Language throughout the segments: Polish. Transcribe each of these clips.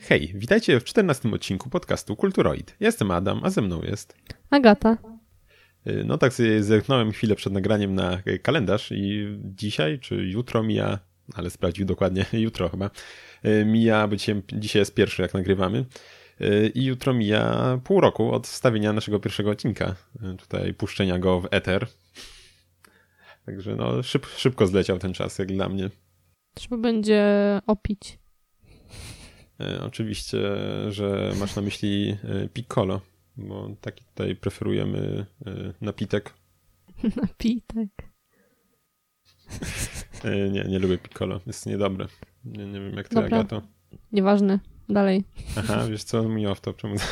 Hej, witajcie w 14 odcinku podcastu Kulturoid. Jestem Adam, a ze mną jest... Agata. Y, No tak sobie zerknąłem chwilę przed nagraniem na kalendarz i dzisiaj czy jutro mija, ale sprawdził dokładnie, jutro chyba, y, mija, bo dzisiaj, dzisiaj jest pierwszy jak nagrywamy y, i jutro mija pół roku od wstawienia naszego pierwszego odcinka, y, tutaj puszczenia go w eter. Także no szyb, szybko zleciał ten czas jak dla mnie. Trzeba będzie opić. E, Oczywiście, że masz na myśli e, piccolo, bo taki tutaj preferujemy e, napitek. Napitek. Nie, nie lubię piccolo, jest niedobre. Nie, nie wiem jak ty, Dobra. Agato. Nieważne. Dalej. Aha, wiesz co, mi off to czemu?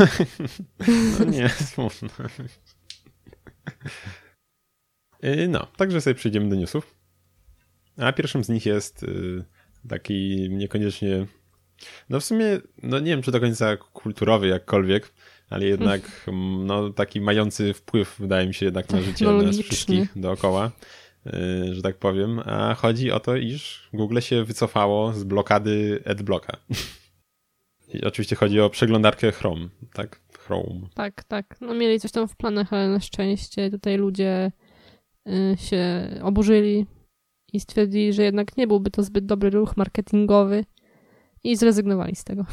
No nie, smutno. No, także sobie przejdziemy do newsów. A pierwszym z nich jest taki niekoniecznie, no w sumie, no nie wiem czy do końca kulturowy jakkolwiek, ale jednak no taki mający wpływ wydaje mi się jednak na życie nas wszystkich dookoła, y, że tak powiem. A chodzi o to, iż Google się wycofało z blokady adblocka. I oczywiście chodzi o przeglądarkę Chrome, tak? Chrome. Tak, tak. No mieli coś tam w planach, ale na szczęście tutaj ludzie y, się oburzyli i stwierdzili, że jednak nie byłby to zbyt dobry ruch marketingowy i zrezygnowali z tego.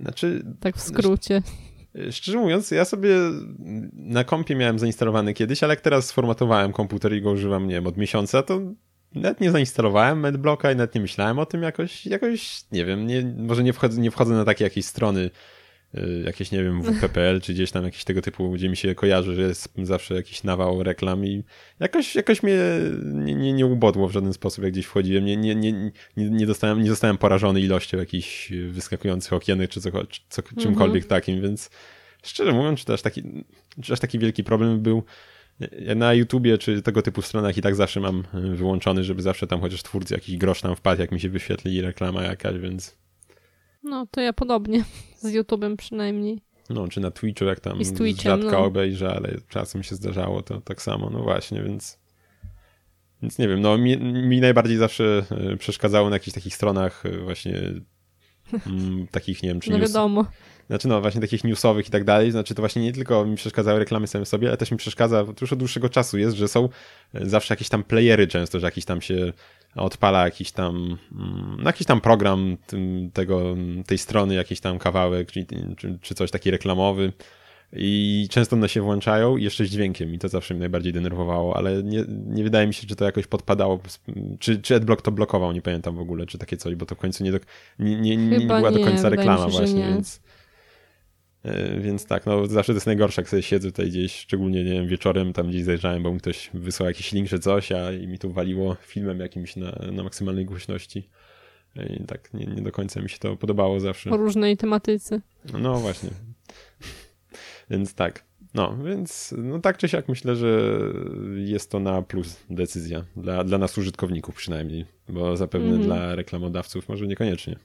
Znaczy, Tak w skrócie. Szczerze mówiąc, ja sobie na kompie miałem zainstalowany kiedyś, ale jak teraz sformatowałem komputer i go używam, nie wiem, od miesiąca, to nawet nie zainstalowałem MedBlocka i nawet nie myślałem o tym jakoś, jakoś nie wiem, nie, może nie wchodzę, nie wchodzę na takie jakieś strony, jakieś, nie wiem, WPPL, czy gdzieś tam jakieś tego typu, gdzie mi się kojarzy, że jest zawsze jakiś nawał reklam i jakoś, jakoś mnie nie, nie, nie ubodło w żaden sposób, jak gdzieś wchodziłem, nie, nie, nie, nie, nie, dostałem, nie zostałem porażony ilością jakichś wyskakujących okienek, czy, co, co, czymkolwiek takim, więc szczerze mówiąc, czy to aż taki, czy aż taki wielki problem był. Ja na YouTubie czy tego typu stronach i tak zawsze mam y, wyłączony, żeby zawsze tam chociaż twórcy jakiś grosz tam wpadł, jak mi się wyświetli reklama jakaś, więc No to ja podobnie. Z YouTube'em przynajmniej. no, czy na Twitchu jak tam I z Twitchem, rzadko no. obejrzę, ale czasem się zdarzało to tak samo, no właśnie, więc więc nie wiem, no mi, mi najbardziej zawsze y, przeszkadzało na jakichś takich stronach y, właśnie mm, takich, nie wiem, czy No news, wiadomo. Znaczy no właśnie takich newsowych i tak dalej, znaczy to właśnie nie tylko mi przeszkadzały reklamy same sobie, ale też mi przeszkadza, to już od dłuższego czasu jest, że są e, zawsze jakieś tam playery często, że jakiś tam się odpala jakiś tam, mm, jakiś tam program tego, tej strony, jakiś tam kawałek, czy, czy, coś taki reklamowy i często one się włączają i jeszcze z dźwiękiem i to zawsze mnie najbardziej denerwowało, ale nie, nie wydaje mi się, czy to jakoś podpadało, czy, czy AdBlock to blokował, nie pamiętam w ogóle, czy takie coś, bo to w końcu nie, do, nie, nie, nie była do nie, końca wydaje mi reklama się, właśnie, nie. więc... E, Więc tak, no zawsze to jest najgorsze, jak sobie siedzę tutaj gdzieś, szczególnie, nie wiem, wieczorem tam gdzieś zajrzałem, bo mi ktoś wysłał jakiś link czy coś, a i mi tu waliło filmem jakimś na, na maksymalnej głośności. I tak nie, nie do końca mi się to podobało zawsze. O różnej tematyce. No właśnie. Więc tak. No, więc no tak czy siak myślę, że jest to na plus decyzja. Dla, dla nas użytkowników przynajmniej, bo zapewne Mhm. dla reklamodawców może niekoniecznie.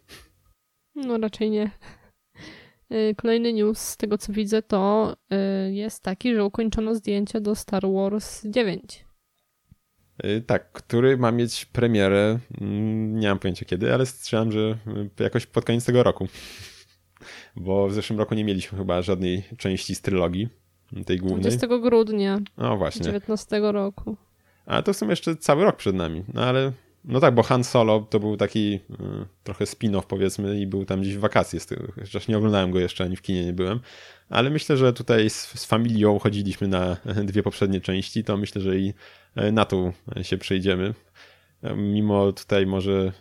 No raczej nie. Y, Kolejny news z tego co widzę to y, jest taki, że ukończono zdjęcia do Star Wars 9. Y, Tak, który ma mieć premierę, mm, nie mam pojęcia kiedy, ale strzelam, że jakoś pod koniec tego roku. Bo w zeszłym roku nie mieliśmy chyba żadnej części z trylogii, tej głównej. 20 grudnia No właśnie. 19 roku. A to w sumie jeszcze cały rok przed nami. No ale, no tak, bo Han Solo to był taki y, trochę spin-off powiedzmy i był tam gdzieś w wakacje, z tego, chociaż nie oglądałem go jeszcze, ani w kinie nie byłem. Ale myślę, że tutaj z, z familią chodziliśmy na dwie poprzednie części, to myślę, że i y, na tą się przejdziemy. Mimo tutaj może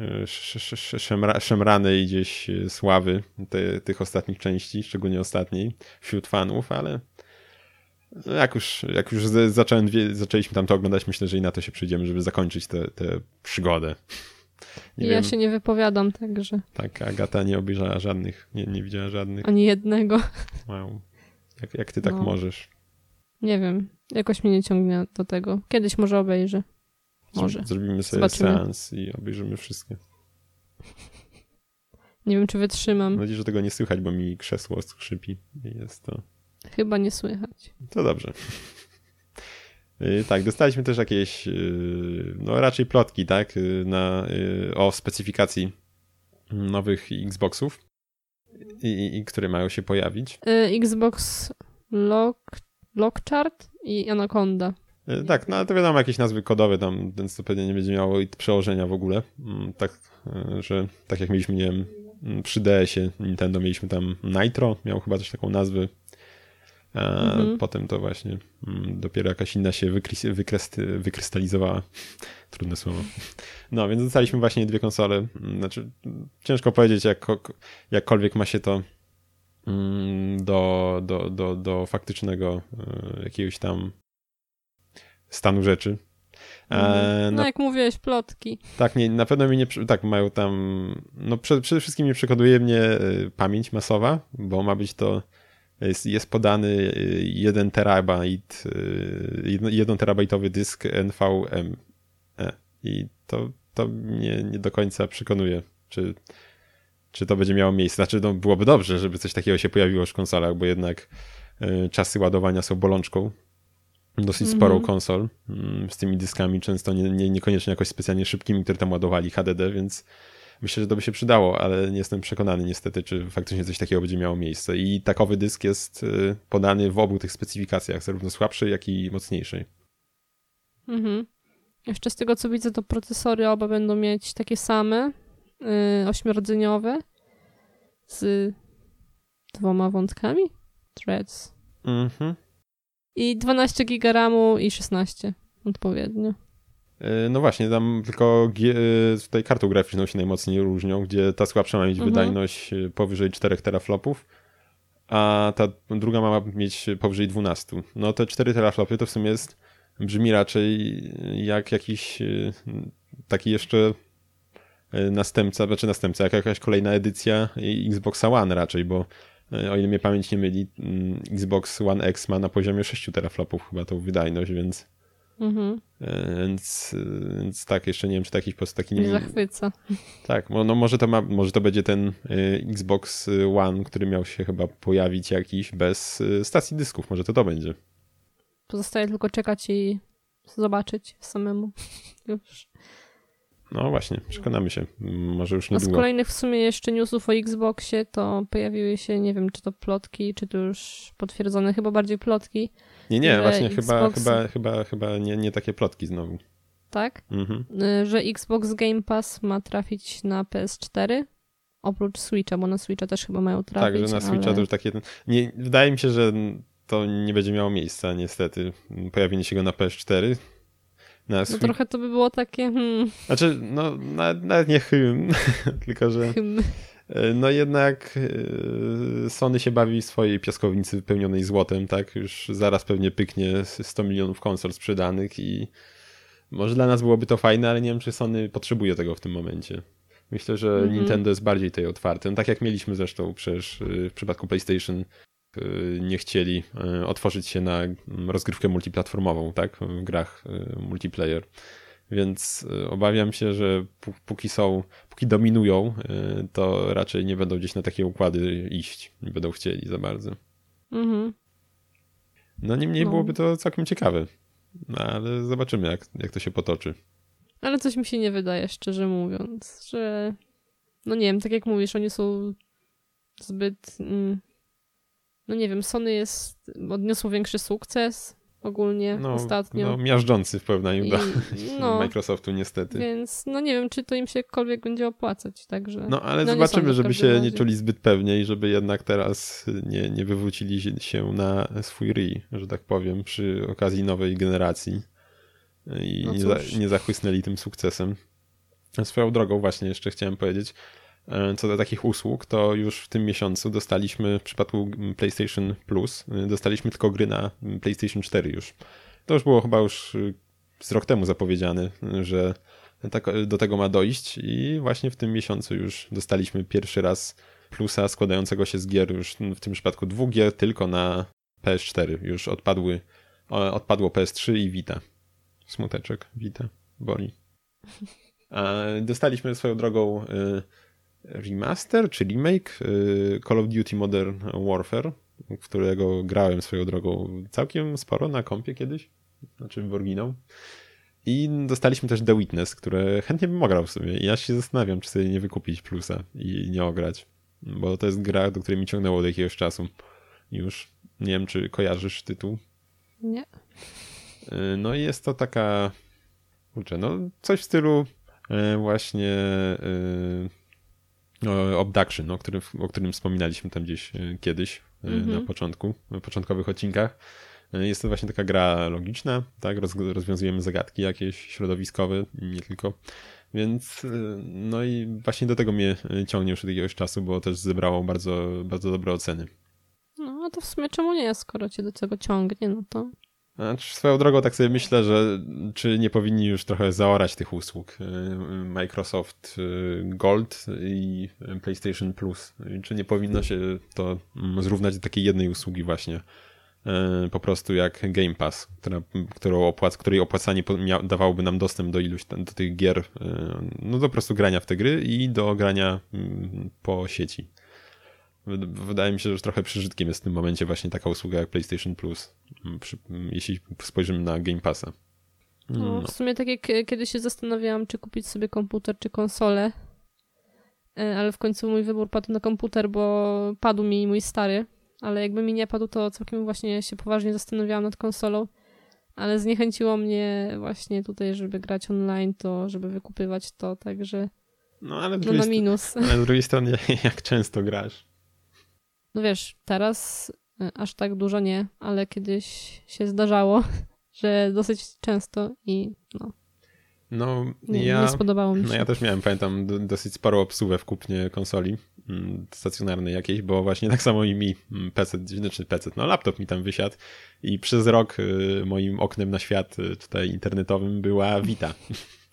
y, sz- sz- szemra, szemranej gdzieś sławy te, tych ostatnich części, szczególnie ostatniej, wśród fanów, ale jak już, jak już zacząłem, zaczęliśmy tam to oglądać, myślę, że i na to się przyjdziemy, żeby zakończyć tę przygodę. Nie ja wiem, się nie wypowiadam, także tak, Agata nie obejrzała żadnych, nie, nie widziała żadnych. ani jednego. Wow. Jak, jak ty tak No. możesz? Nie wiem. Jakoś mnie nie ciągnie do tego. Kiedyś może obejrzę. Może. Zrobimy sobie Zobaczymy. seans i obejrzymy wszystkie. Nie wiem, czy wytrzymam. Mam nadzieję, że tego nie słychać, bo mi krzesło skrzypi. Jest to. Chyba nie słychać. To dobrze. Y, Tak, dostaliśmy też jakieś, y, no raczej plotki, tak, y, na, o specyfikacji nowych Xboxów, i, i które mają się pojawić. Xbox Lock, Lockchart i Anaconda. Tak, no ale to wiadomo, jakieś nazwy kodowe tam, więc to pewnie nie będzie miało przełożenia w ogóle. Mm, tak, że tak jak mieliśmy, nie wiem, mm, przy DS-ie Nintendo mieliśmy tam Nitro, miał chyba też taką nazwę. A mhm. potem to właśnie mm, dopiero jakaś inna się wykrystalizowała. Trudne słowo. No, więc dostaliśmy właśnie dwie konsole. Znaczy, ciężko powiedzieć, jak, jakkolwiek ma się to do, do, do, do faktycznego e, jakiegoś tam stanu rzeczy. E, no, jak mówiłeś, plotki. Tak, nie, na pewno mi nie, tak, mają tam, no przede, przede wszystkim nie przekonuje mnie e, pamięć masowa, bo ma być to, jest, jest podany 1 terabajt, 1 terabajtowy dysk NVMe i to, to mnie nie do końca przekonuje, czy, czy to będzie miało miejsce. Znaczy, no, byłoby dobrze, żeby coś takiego się pojawiło w konsolach, bo jednak czasy ładowania są bolączką dosyć mm -hmm. sporą konsol mm, z tymi dyskami, często nie, nie, niekoniecznie jakoś specjalnie szybkimi, które tam ładowali HDD, więc myślę, że to by się przydało, ale nie jestem przekonany niestety, czy faktycznie coś takiego będzie miało miejsce. I takowy dysk jest y, podany w obu tych specyfikacjach, zarówno słabszej, jak i mocniejszej. Mhm. Jeszcze z tego co widzę, to procesory oba będą mieć takie same, yy, ośmiordzeniowe, z dwoma wątkami, threads. Mhm. I 12 GB RAMu i 16 odpowiednio. E, no właśnie, tam tylko e, tutaj kartą graficzną się najmocniej różnią, gdzie ta słabsza ma mieć mhm. wydajność e, powyżej 4 teraflopów, a ta druga ma mieć powyżej 12. No te 4 teraflopy to w sumie jest, brzmi raczej jak jakiś taki jeszcze następca, znaczy następca, jak jakaś kolejna edycja Xboxa One raczej, bo o ile mnie pamięć nie myli, mm, Xbox One X ma na poziomie 6 teraflopów chyba tą wydajność, więc Mhm. E, więc, więc tak, jeszcze nie wiem, czy taki po prostu taki... Nie, nie zachwyca. Tak, no może to, ma, może to będzie ten e, Xbox One, który miał się chyba pojawić jakiś bez e, stacji dysków, może to to będzie. Pozostaje tylko czekać i zobaczyć samemu już. No właśnie, przekonamy się. Może już niedługo. A z kolejnych w sumie jeszcze newsów o Xboxie to pojawiły się, nie wiem, czy to plotki, czy to już potwierdzone, chyba bardziej plotki. Nie, nie, właśnie Xbox... chyba, chyba, chyba, chyba nie, nie takie plotki znowu. Tak? Mhm. Y, że Xbox Game Pass ma trafić na PS4, oprócz Switcha, bo na Switcha też chyba mają trafić. Tak, że na Switcha ale... to już takie... Nie, wydaje mi się, że to nie będzie miało miejsca niestety. Pojawienie się go na PS4 na swój... No trochę to by było takie. Hmm. Znaczy, no nawet, nawet nie hymn, tylko że. Hymn. E, no jednak e, Sony się bawi w swojej piaskownicy wypełnionej złotem, tak? Już zaraz pewnie pyknie 100 milionów konsol sprzedanych i może dla nas byłoby to fajne, ale nie wiem, czy Sony potrzebuje tego w tym momencie. Myślę, że mm -hmm. Nintendo jest bardziej tej otwarty. No, tak jak mieliśmy zresztą przecież e, w przypadku PlayStation nie chcieli y, otworzyć się na rozgrywkę multiplatformową, tak, w grach y, multiplayer. Więc obawiam się, że póki są, póki dominują, to raczej nie będą gdzieś na takie układy iść. Nie będą chcieli za bardzo. Mhm. No niemniej no. byłoby to całkiem ciekawe. No, ale zobaczymy, jak, jak to się potoczy. Ale coś mi się nie wydaje, szczerze mówiąc, że no nie wiem, tak jak mówisz, oni są zbyt mm, no nie wiem, Sony jest, odniosło większy sukces ogólnie no, ostatnio. No, miażdżący w porównaniu I, do no, Microsoftu niestety. Więc no nie wiem, czy to im się jakkolwiek będzie opłacać, także... No ale no, zobaczymy, żeby się razie. nie czuli zbyt pewnie i żeby jednak teraz nie, nie wywrócili się na swój ryj, że tak powiem, przy okazji nowej generacji i no nie, za, nie zachłysnęli tym sukcesem. Swoją drogą właśnie jeszcze chciałem powiedzieć, co do takich usług, to już w tym miesiącu dostaliśmy, w przypadku PlayStation Plus, e, dostaliśmy tylko gry na PlayStation 4 już. To już było chyba już e, z rok temu zapowiedziane, że tak do tego ma dojść i właśnie w tym miesiącu już dostaliśmy pierwszy raz plusa składającego się z gier już w tym przypadku dwóch gier tylko na PS4. Już odpadły, odpadło PS3 i Vita. Smuteczek, Vita, boli. Dostaliśmy swoją drogą remaster czy remake y, Call of Duty Modern Warfare, którego grałem swoją drogą całkiem sporo na kompie kiedyś, znaczy w oryginał. I dostaliśmy też The Witness, które chętnie bym ograł w sumie. I ja się zastanawiam, czy sobie nie wykupić plusa i nie ograć. Bo to jest gra, do której mi ciągnęło od jakiegoś czasu. Już nie wiem, czy kojarzysz tytuł. Nie. Y, no i jest to taka. Kurczę, no coś w stylu y, właśnie y, Abduction, o którym, o którym wspominaliśmy tam gdzieś kiedyś mhm. na początku, na początkowych odcinkach. Jest to właśnie taka gra logiczna, tak? Roz, rozwiązujemy zagadki jakieś środowiskowe, nie tylko. Więc no i właśnie do tego mnie ciągnie już od jakiegoś czasu, bo też zebrało bardzo, bardzo dobre oceny. No, a to w sumie czemu nie, skoro cię do tego ciągnie, no to... Znaczy, swoją drogą tak sobie myślę, że czy nie powinni już trochę zaorać tych usług y, Microsoft y, Gold i PlayStation Plus. Czy nie powinno się to mm, zrównać do takiej jednej usługi właśnie y, po prostu jak Game Pass, która, którą opłac, której opłacanie dawałoby nam dostęp do iluś do tych gier, no do prostu grania w te gry i do grania mm, po sieci. Wydaje mi się, że już trochę przyżytkiem jest w tym momencie właśnie taka usługa jak PlayStation Plus, jeśli spojrzymy na Game Passa. No, no. W sumie tak jak kiedy się zastanawiałam, czy kupić sobie komputer, czy konsolę, e, ale w końcu mój wybór padł na komputer, bo padł mi mój stary, ale jakby mi nie padł, to całkiem właśnie się poważnie zastanawiałam nad konsolą, ale zniechęciło mnie właśnie tutaj, żeby grać online, to żeby wykupywać to, także no, ale no na minus. Ale z drugiej strony, jak często grasz? No wiesz, teraz y, aż tak dużo nie, ale kiedyś się zdarzało, że dosyć często i no. No, nie, ja, nie spodobało mi się. No ja też miałem, pamiętam, dosyć sporo obsługę w kupnie konsoli mm, stacjonarnej jakiejś, bo właśnie tak samo i mi mm, PC, znaczy PC, no laptop mi tam wysiadł i przez rok y, moim oknem na świat y, tutaj internetowym była Vita,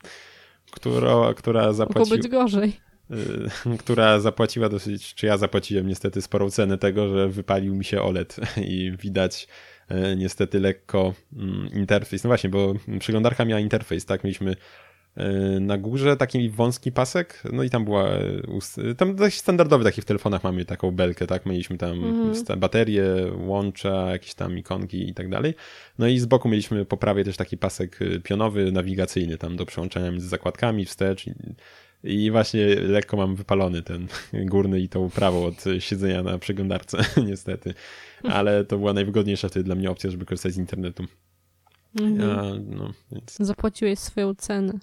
która, która zapłaciła... Mogło być gorzej. Y, która zapłaciła dosyć, czy ja zapłaciłem niestety sporą cenę tego, że wypalił mi się OLED i widać y, niestety lekko mm, interfejs. No właśnie, bo przeglądarka miała interfejs, tak? Mieliśmy y, na górze taki wąski pasek, no i tam była, tam dość standardowy taki w telefonach mamy taką belkę, tak? Mieliśmy tam mm. baterie, łącza, jakieś tam ikonki i tak dalej. No i z boku mieliśmy po prawej też taki pasek pionowy, nawigacyjny tam do przełączania między zakładkami, wstecz i właśnie lekko mam wypalony ten górny i tą prawą od siedzenia na przeglądarce, niestety. Ale to była najwygodniejsza wtedy dla mnie opcja, żeby korzystać z internetu. Mhm. Ja, no, więc... Zapłaciłeś swoją cenę.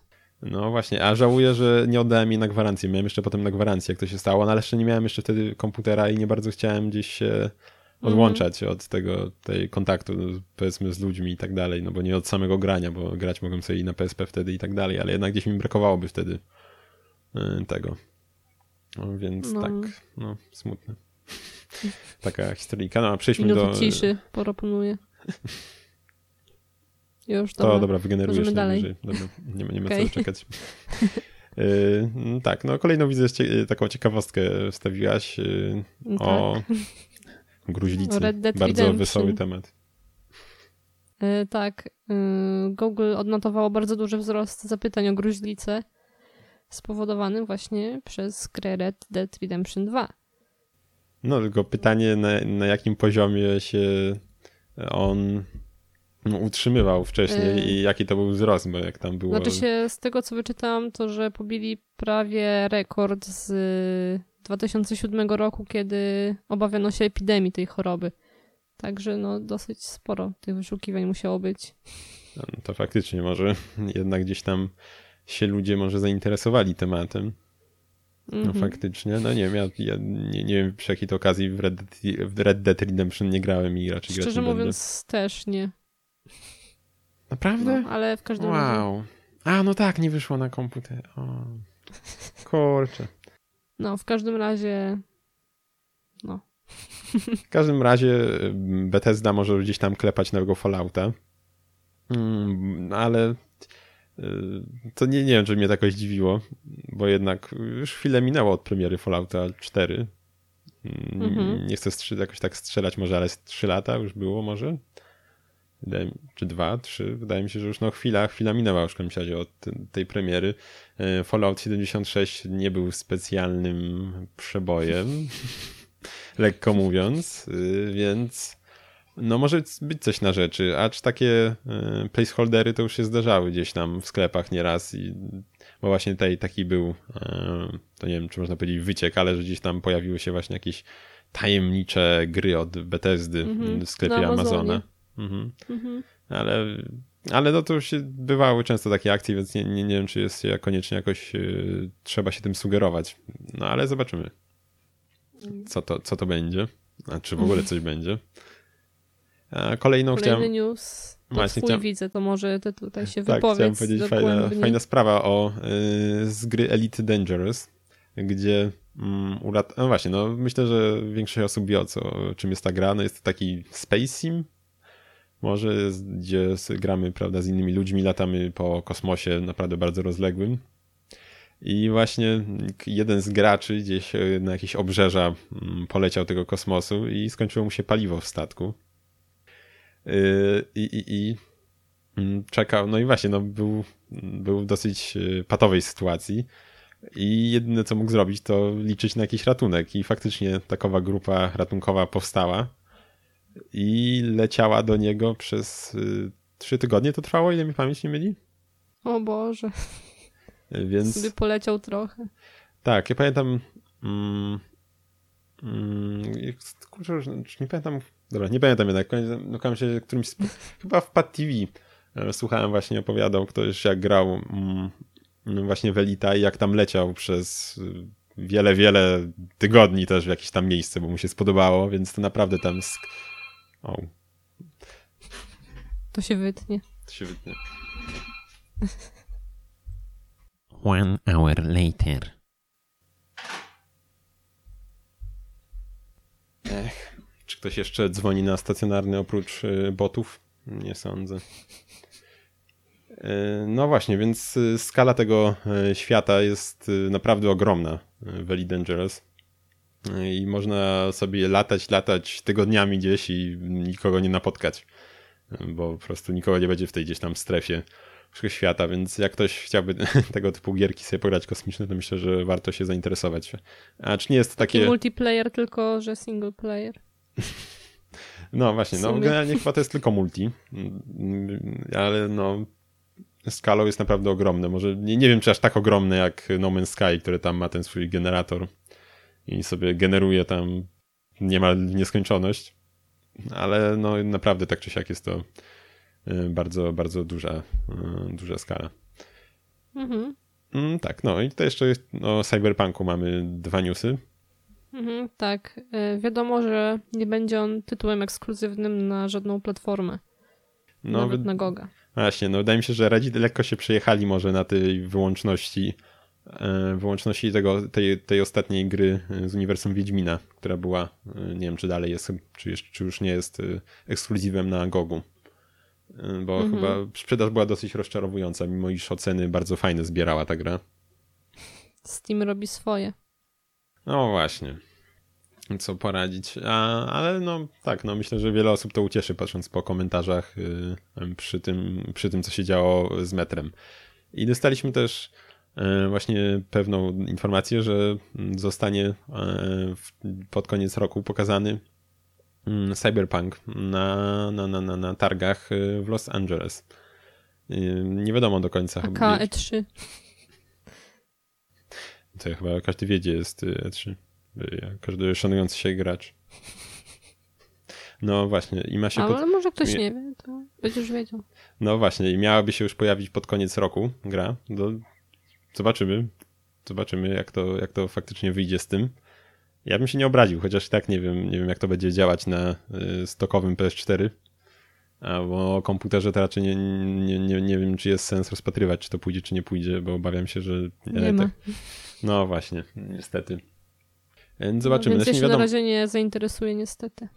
No właśnie, a żałuję, że nie oddałem jej na gwarancję. Miałem jeszcze potem na gwarancję, jak to się stało, no ale jeszcze nie miałem jeszcze wtedy komputera i nie bardzo chciałem gdzieś się odłączać mhm. od tego tej kontaktu, powiedzmy, z ludźmi i tak dalej, no bo nie od samego grania, bo grać mogłem sobie i na PSP wtedy i tak dalej, ale jednak gdzieś mi brakowałoby wtedy tego. No, więc no. tak, no, smutne. Taka historyjka. No, przejdźmy Minuty do... ciszy proponuję. Już, dobra. To dobra, wygenerujesz dalej. Dobra, nie, nie ma okay. co czekać. Yy, tak, no kolejną widzę, taką ciekawostkę wstawiłaś yy, tak. o gruźlicy. Bardzo Redemption. wesoły temat. Yy, tak, Google odnotowało bardzo duży wzrost zapytań o gruźlicę spowodowany właśnie przez grę Red Dead Redemption 2. No, tylko pytanie, na, na jakim poziomie się on no, utrzymywał wcześniej yy. i jaki to był wzrost, bo jak tam było... Znaczy się, z tego co wyczytałam, to że pobili prawie rekord z 2007 roku, kiedy obawiano się epidemii tej choroby. Także no dosyć sporo tych wyszukiwań musiało być. No, to faktycznie może jednak gdzieś tam się ludzie może zainteresowali tematem. No mm -hmm. faktycznie, no nie wiem, ja, ja nie, nie, wiem przy jakiej to okazji w Red, Dead, w Red Dead Redemption nie grałem i raczej Szczerze grać nie mówiąc będę. też nie. Naprawdę? No, ale w każdym wow. razie. Wow. A, no tak, nie wyszło na komputer. O. Kurczę. No, w każdym razie no. W każdym razie Bethesda może gdzieś tam klepać nowego Fallouta. Mm, ale to nie, nie wiem, czy mnie to jakoś dziwiło, bo jednak już chwilę minęło od premiery Fallouta 4. Mhm. Nie chcę strzel- jakoś tak strzelać może, ale 3 lata już było może. Wydaje, czy dwa, trzy. Wydaje mi się, że już no chwila, chwila minęła już w każdym razie od tej premiery. E, Fallout 76 nie był specjalnym przebojem, lekko mówiąc, y, więc No może być coś na rzeczy, acz takie y, placeholdery to już się zdarzały gdzieś tam w sklepach nieraz i bo właśnie tutaj taki był, y, to nie wiem czy można powiedzieć wyciek, ale że gdzieś tam pojawiły się właśnie jakieś tajemnicze gry od Bethesdy mm-hmm. w sklepie Amazona. Mhm. Mm-hmm. Ale, ale no to już się bywały często takie akcje, więc nie, nie, nie wiem czy jest koniecznie jakoś y, trzeba się tym sugerować. No ale zobaczymy co to, co to będzie, a czy w ogóle coś będzie. A kolejną Kolejny chciałem... news. To Właśnie twój chciałem... widzę, to może ty tutaj się tak, wypowiedz chciałem powiedzieć fajna, fajna sprawa o, y, z gry Elite Dangerous, gdzie mm, urat... no właśnie, no myślę, że większość osób wie o co, czym jest ta gra. No jest to taki space sim, może, gdzie gramy, prawda, z innymi ludźmi, latamy po kosmosie naprawdę bardzo rozległym. I właśnie jeden z graczy gdzieś e, na jakieś obrzeża mm, poleciał tego kosmosu i skończyło mu się paliwo w statku. E, I, i, i mm, czekał, no i właśnie, no był, był w dosyć e, patowej sytuacji. I jedyne co mógł zrobić, to liczyć na jakiś ratunek. I faktycznie takowa grupa ratunkowa powstała i leciała do niego przez trzy tygodnie. To trwało, ile mi pamięć nie myli? O Boże. Więc... Sobie poleciał trochę. Tak, ja pamiętam... Mm, mm, kurczę, nie pamiętam... Dobra, nie pamiętam jednak. No, się którymś... Chyba w Pad TV e, słuchałem właśnie, opowiadał ktoś jak grał mm, właśnie w Elita i jak tam leciał przez wiele, wiele tygodni też w jakieś tam miejsce, bo mu się spodobało, więc to naprawdę tam... Sk... O. To się wytnie. To się wytnie. One hour later. Ech, czy ktoś jeszcze dzwoni na stacjonarny oprócz y, botów? Nie sądzę. Y, no właśnie, więc y, skala tego świata jest naprawdę ogromna w Elite Dangerous. I można sobie latać, latać tygodniami gdzieś i nikogo nie napotkać, bo po prostu nikogo nie będzie w tej gdzieś tam strefie świata, więc jak ktoś chciałby tego typu gierki sobie pograć kosmiczne, to myślę, że warto się zainteresować. A czy nie jest to takie... Taki multiplayer, tylko że single player. No właśnie, no generalnie chyba to jest tylko multi, ale no skalą jest naprawdę ogromne. Może nie, nie wiem, czy aż tak ogromne jak No Man's Sky, który tam ma ten swój generator i sobie generuje tam niemal nieskończoność, ale no naprawdę tak czy siak jest to Y, bardzo, bardzo duża, y, duża skala. Mhm. Mm, tak, no i to jeszcze o Cyberpunku mamy dwa newsy. Mhm, tak. Y, wiadomo, że nie będzie on tytułem ekskluzywnym na żadną platformę. No, nawet na Goga. Właśnie, no wydaje mi się, że radzi lekko się przejechali może na tej wyłączności wyłączności tego, tej, tej ostatniej gry z uniwersum Wiedźmina, która była, nie wiem czy dalej jest, czy, czy już nie jest ekskluzywem na Gogu bo mhm. chyba sprzedaż była dosyć rozczarowująca, mimo iż oceny bardzo fajne zbierała ta gra. Steam robi swoje. No właśnie. Co poradzić. A, ale no tak, no myślę, że wiele osób to ucieszy, patrząc po komentarzach yy, przy, tym, przy tym, co się działo z metrem. I dostaliśmy też yy, właśnie pewną informację, że zostanie yy, pod koniec roku pokazany Mm, cyberpunk na, na, na, na, na targach y, w Los Angeles. Y, nie wiadomo do końca. AK E3. To chyba każdy wie, gdzie jest y, E3. Każdy szanujący się gracz. No właśnie, i ma się. Ale pod... może ktoś nie wie, to będziesz wiedział. No właśnie, i miałaby się już pojawić pod koniec roku gra. Do... Zobaczymy. Zobaczymy, jak to, jak to faktycznie wyjdzie z tym. Ja bym się nie obraził, chociaż tak nie wiem, nie wiem jak to będzie działać na y, stokowym PS4. Bo o komputerze to raczej nie, nie, nie, nie wiem, czy jest sens rozpatrywać, czy to pójdzie, czy nie pójdzie, bo obawiam się, że. Nie ma. Tak... No właśnie, niestety. Więc zobaczymy. No, więc ja się wiadomo... na razie nie zainteresuje, niestety.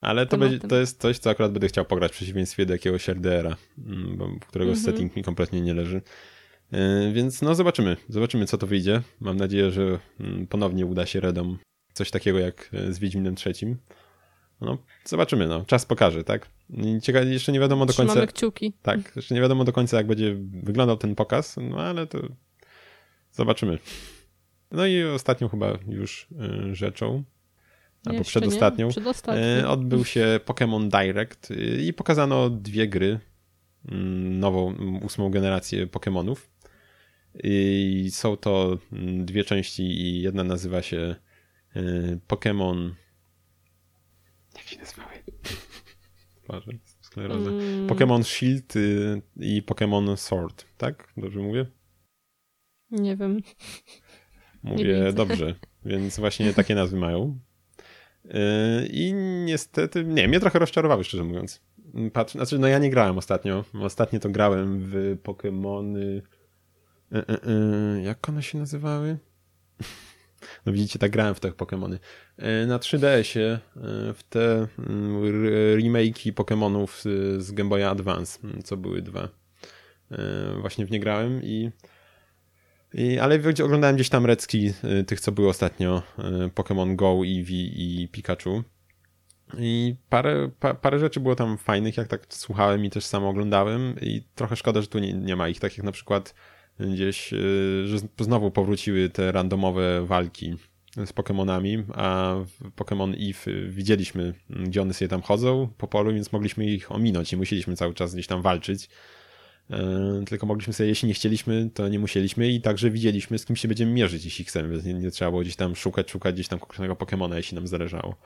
Ale to, będzie, to jest coś, co akurat będę chciał pograć w przeciwieństwie do jakiegoś RDR-a, mm, którego mm -hmm. setting mi kompletnie nie leży. E, więc no zobaczymy, zobaczymy co to wyjdzie. Mam nadzieję, że mm, ponownie uda się Redom coś takiego jak e, z Wiedźminem trzecim. No, zobaczymy, no. Czas pokaże, tak? Ciekawe, jeszcze nie wiadomo do końca. kciuki. Tak, jeszcze nie wiadomo do końca, jak będzie wyglądał ten pokaz, no ale to zobaczymy. No i ostatnią chyba już e, rzeczą albo Jeszcze przedostatnią, Nie? E, odbył się Pokémon Direct y, i pokazano dwie gry, nową, ósmą generację Pokémonów. I są to dwie części i jedna nazywa się y, Pokémon... Jak się nazywały? Boże, skleroza. Mm, Pokémon Shield y, i Pokémon Sword, tak? Dobrze mówię? Nie wiem. Mówię widzę. dobrze, więc właśnie takie nazwy mają. Yy, I niestety, nie, mnie trochę rozczarowały, szczerze mówiąc. Patrz, znaczy, no ja nie grałem ostatnio. Ostatnio to grałem w Pokémony. Yy, yy, yy, jak one się nazywały? No widzicie, tak grałem w te Pokémony. Yy, Na 3DS-ie yy, w te yy, remake'i Pokémonów z- Game Boya Advance, co były dwa. Właśnie w nie grałem i i, ale oglądałem gdzieś tam recki y, tych, co były ostatnio, y, Pokémon Go, Eevee i Pikachu. I parę, pa, parę rzeczy było tam fajnych, jak tak słuchałem i też sam oglądałem i trochę szkoda, że tu nie, nie ma ich, tak jak na przykład gdzieś, y, że z- znowu powróciły te randomowe walki z Pokémonami, a Pokémon Eve widzieliśmy, gdzie one sobie tam chodzą po polu, więc mogliśmy ich ominąć i musieliśmy cały czas gdzieś tam walczyć. E, Tylko mogliśmy sobie, jeśli nie chcieliśmy, to nie musieliśmy i także widzieliśmy, z kim się będziemy mierzyć, jeśli chcemy, więc nie, nie trzeba było gdzieś tam szukać, szukać gdzieś tam konkretnego Pokemona, jeśli nam zależało.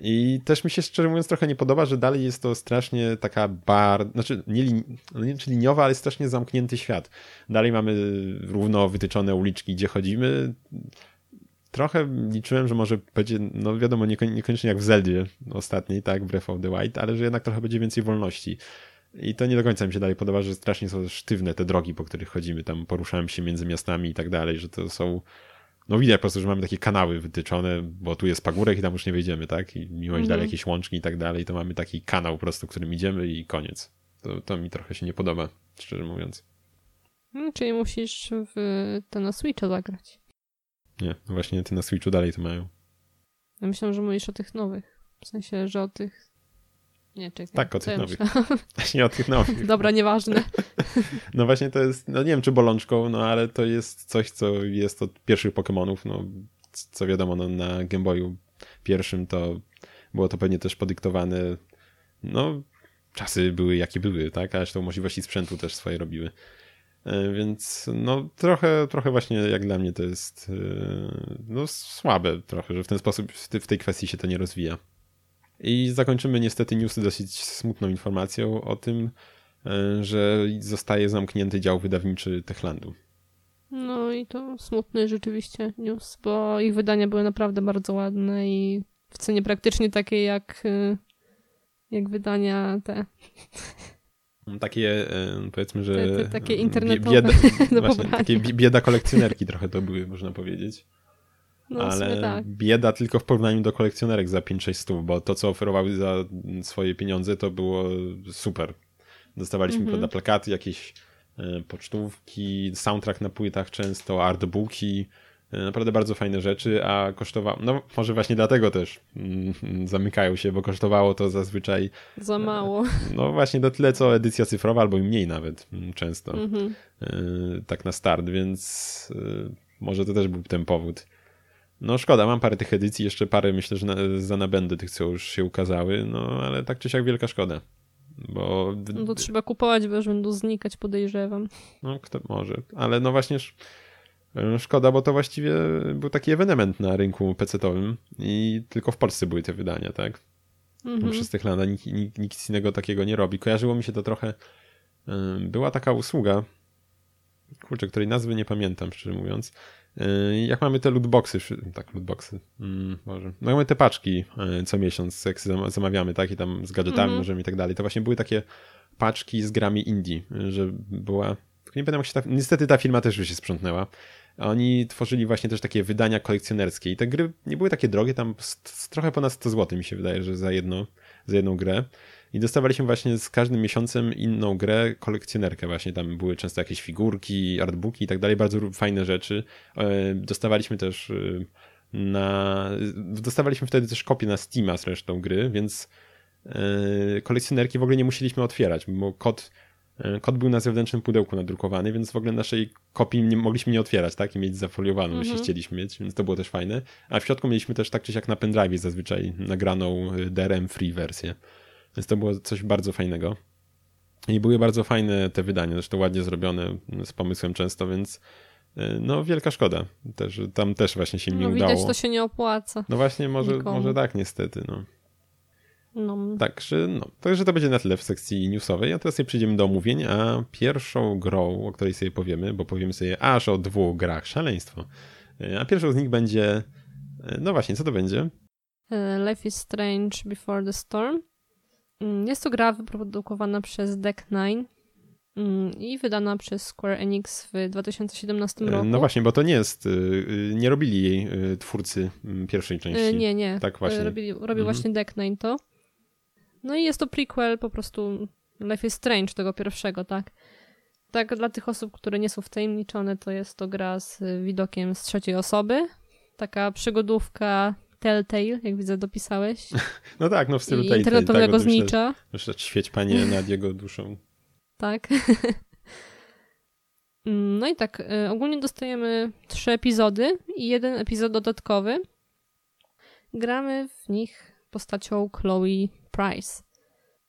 I też mi się szczerze mówiąc trochę nie podoba, że dalej jest to strasznie taka bar, znaczy nie, lin, no nie czy liniowa, ale strasznie zamknięty świat. Dalej mamy równo wytyczone uliczki, gdzie chodzimy. Trochę liczyłem, że może będzie, no wiadomo, niekoniecznie jak w Zeldzie ostatniej, tak, Breath of the Wild, ale że jednak trochę będzie więcej wolności. I to nie do końca mi się dalej podoba, że strasznie są sztywne te drogi, po których chodzimy, tam poruszałem się między miastami i tak dalej, że to są, no widać po prostu, że mamy takie kanały wytyczone, bo tu jest pagórek i tam już nie wejdziemy, tak? I mimo Mhm. dalej jakieś łączki i tak dalej, to mamy taki kanał po prostu, którym idziemy i koniec. To, to mi trochę się nie podoba, szczerze mówiąc. Mm, Czyli musisz w to na Switcha zagrać. Nie, właśnie ty na Switchu dalej to mają. Ja myślałam, że mówisz o tych nowych. W sensie, że o tych... Nie, czekaj. Tak, o tych nowych. Właśnie o tych nowych. Dobra, nieważne. No właśnie to jest, no nie wiem czy bolączką, no ale to jest coś, co jest od pierwszych Pokémonów, no co wiadomo, no, na Game Boyu pierwszym to było to pewnie też podyktowane, no czasy były jakie były, tak, a zresztą możliwości sprzętu też swoje robiły. E, Więc no trochę, trochę właśnie jak dla mnie to jest e, no słabe trochę, że w ten sposób w tej kwestii się to nie rozwija. I zakończymy niestety newsy dosyć smutną informacją o tym, e, że zostaje zamknięty dział wydawniczy Techlandu. No i to smutny rzeczywiście news, bo ich wydania były naprawdę bardzo ładne i w cenie praktycznie takiej jak, y, jak wydania te. Takie e, powiedzmy, że Te- te takie internetowe bieda, właśnie, takie bi- bieda kolekcjonerki trochę to były, można powiedzieć. No ale tak. bieda tylko w porównaniu do kolekcjonerek za 5-6 stów, bo to, co oferowały za swoje pieniądze, to było super. Dostawaliśmy Mhm. prawda, plakaty, jakieś e, pocztówki, soundtrack na płytach często, artbooki, e, naprawdę bardzo fajne rzeczy, a kosztowało, no może właśnie dlatego też mm, zamykają się, bo kosztowało to zazwyczaj, Za mało. no właśnie do tyle, co edycja cyfrowa, albo i mniej nawet mm, często, Mhm. e, tak na start, więc e, może to też był ten powód. No szkoda, mam parę tych edycji, jeszcze parę myślę, że na, za nabędy tych, co już się ukazały, no ale tak czy siak wielka szkoda. Bo No to trzeba kupować, bo już będą znikać, podejrzewam. no kto może, ale no właśnie e, szkoda, bo to właściwie był taki ewenement na rynku PC-towym i tylko w Polsce były te wydania, tak? Mhm. Przez tych landa nikt, nikt, nikt innego takiego nie robi. Kojarzyło mi się to trochę, e, była taka usługa, kurczę, której nazwy nie pamiętam, szczerze mówiąc, jak mamy te lootboxy, tak, lootboxy, mm, może, no mamy te paczki e, co miesiąc, jak zam- zamawiamy, tak, i tam z gadżetami Mhm. możemy i tak dalej, to właśnie były takie paczki z grami indie, że była, nie pamiętam jak się ta, niestety ta firma też już się sprzątnęła, oni tworzyli właśnie też takie wydania kolekcjonerskie i te gry nie były takie drogie, tam trochę ponad 100 zł mi się wydaje, że za, jedno, za jedną grę. I dostawaliśmy właśnie z każdym miesiącem inną grę, kolekcjonerkę właśnie. Tam były często jakieś figurki, artbooki i tak dalej, bardzo fajne rzeczy. E, Dostawaliśmy też e, na... Dostawaliśmy wtedy też kopię na Steama zresztą gry, więc e, kolekcjonerki w ogóle nie musieliśmy otwierać, bo kod E, Kod był na zewnętrznym pudełku nadrukowany, więc w ogóle naszej kopii nie, mogliśmy nie otwierać, tak? I mieć zafoliowaną, jeśli Mhm. chcieliśmy mieć, więc to było też fajne. A w środku mieliśmy też tak czy siak na pendrive zazwyczaj nagraną y, DRM free wersję. Więc to było coś bardzo fajnego. I były bardzo fajne te wydania, zresztą ładnie zrobione, z pomysłem często, więc y, no wielka szkoda. Też, tam też właśnie się nie No udało. widać, to się nie opłaca. No właśnie, może, nikomu. może tak niestety, no. No. Także, no, także to będzie na tyle w sekcji newsowej, a teraz sobie przejdziemy do omówień, a pierwszą grą, o której sobie powiemy, bo powiemy sobie aż o dwóch grach, szaleństwo. E, A pierwszą z nich będzie, e, no właśnie, co to będzie? Life is Strange Before the Storm. Mm, Jest to gra wyprodukowana przez Deck Nine mm, i wydana przez Square Enix w 2017 E, roku. No właśnie, bo to nie jest, y, y, nie robili jej twórcy mm, pierwszej części. E, Nie, nie. Tak właśnie. E, Robi, robi Mhm. właśnie Deck Nine to. No i jest to prequel po prostu Life is Strange tego pierwszego, tak? Tak, dla tych osób, które nie są wtajemniczone, to jest to gra z widokiem z trzeciej osoby. Taka przygodówka Telltale, jak widzę, dopisałeś. No tak, no w stylu tej, internetowego tak, myślę, znicza. że Świeć panie nad jego duszą. Tak. Mm, No i tak, y, ogólnie dostajemy trzy epizody i jeden epizod dodatkowy. Gramy w nich postacią Chloe Price.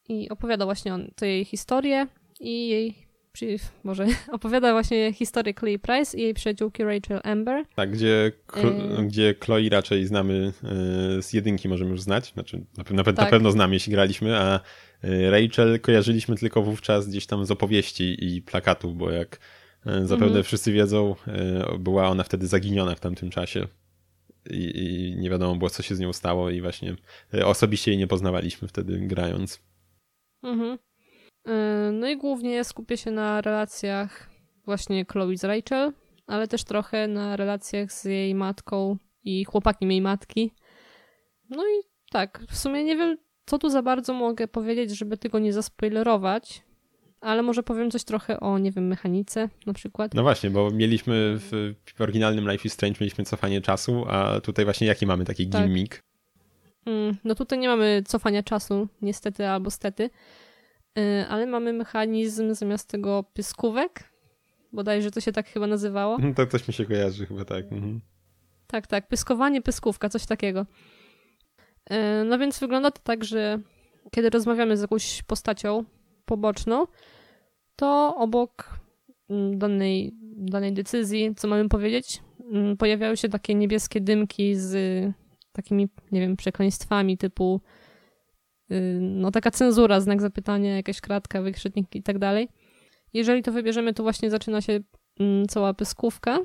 I opowiada właśnie on to jej historię i jej. Przy, może opowiada właśnie historię Chloe Price i jej przyjaciółki Rachel Amber. Tak, gdzie, E. gdzie Chloe raczej znamy e, z jedynki, możemy już znać. Znaczy, na, pe- na, pe- na Tak. pewno znamy, jeśli graliśmy, a e, Rachel kojarzyliśmy tylko wówczas gdzieś tam z opowieści i plakatów, bo jak zapewne Mhm. wszyscy wiedzą, była ona wtedy zaginiona w tamtym czasie. I, I nie wiadomo było, co się z nią stało, i właśnie osobiście jej nie poznawaliśmy wtedy grając. Mhm. Y, No i głównie skupię się na relacjach właśnie Chloe z Rachel, ale też trochę na relacjach z jej matką i chłopakiem jej matki. No i tak, w sumie nie wiem, co tu za bardzo mogę powiedzieć, żeby tego nie zaspoilerować, ale może powiem coś trochę o, nie wiem, mechanice na przykład. No właśnie, bo mieliśmy w, w oryginalnym Life is Strange mieliśmy cofanie czasu, a tutaj właśnie jaki mamy taki Tak. gimmick? Mm, No tutaj nie mamy cofania czasu, niestety albo stety, y, ale mamy mechanizm zamiast tego pyskówek, bodajże to się tak chyba nazywało. To coś mi się kojarzy chyba tak. Mhm. Tak, tak. Pyskowanie, pyskówka, coś takiego. E, No więc wygląda to tak, że kiedy rozmawiamy z jakąś postacią poboczną, to obok mm, danej, danej decyzji, co mamy powiedzieć, mm, pojawiają się takie niebieskie dymki z takimi, nie wiem, przekleństwami typu y, no taka cenzura, znak zapytania, jakaś kratka, wykrzyknik i tak dalej. Jeżeli to wybierzemy, to właśnie zaczyna się mm, cała pyskówka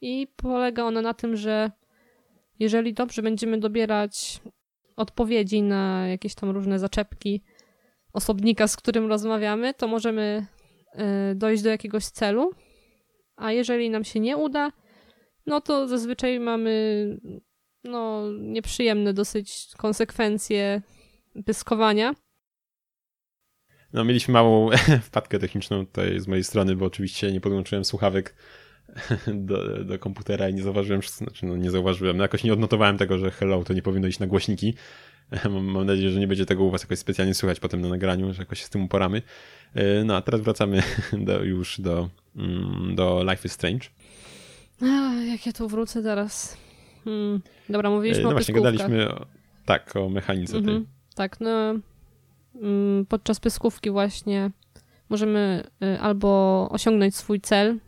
i polega ona na tym, że jeżeli dobrze będziemy dobierać odpowiedzi na jakieś tam różne zaczepki osobnika, z którym rozmawiamy, to możemy y, dojść do jakiegoś celu, a jeżeli nam się nie uda, no to zazwyczaj mamy no, nieprzyjemne dosyć konsekwencje pyskowania. No, mieliśmy małą wpadkę techniczną tutaj z mojej strony, bo oczywiście nie podłączyłem słuchawek do, do komputera i nie zauważyłem, znaczy no nie zauważyłem, no jakoś nie odnotowałem tego, że hello to nie powinno iść na głośniki. Mam, nadzieję, że nie będzie tego u was jakoś specjalnie słychać potem na nagraniu, że jakoś się z tym uporamy. E, No a teraz wracamy do, już do, mm, do Life is Strange. Ach, jak ja tu wrócę teraz. Hmm. Dobra, E, mówiliśmy No o właśnie, pyskówkach. gadaliśmy o, tak, o mechanice tej. Tak, no mm, podczas pyskówki właśnie możemy y, albo osiągnąć swój cel,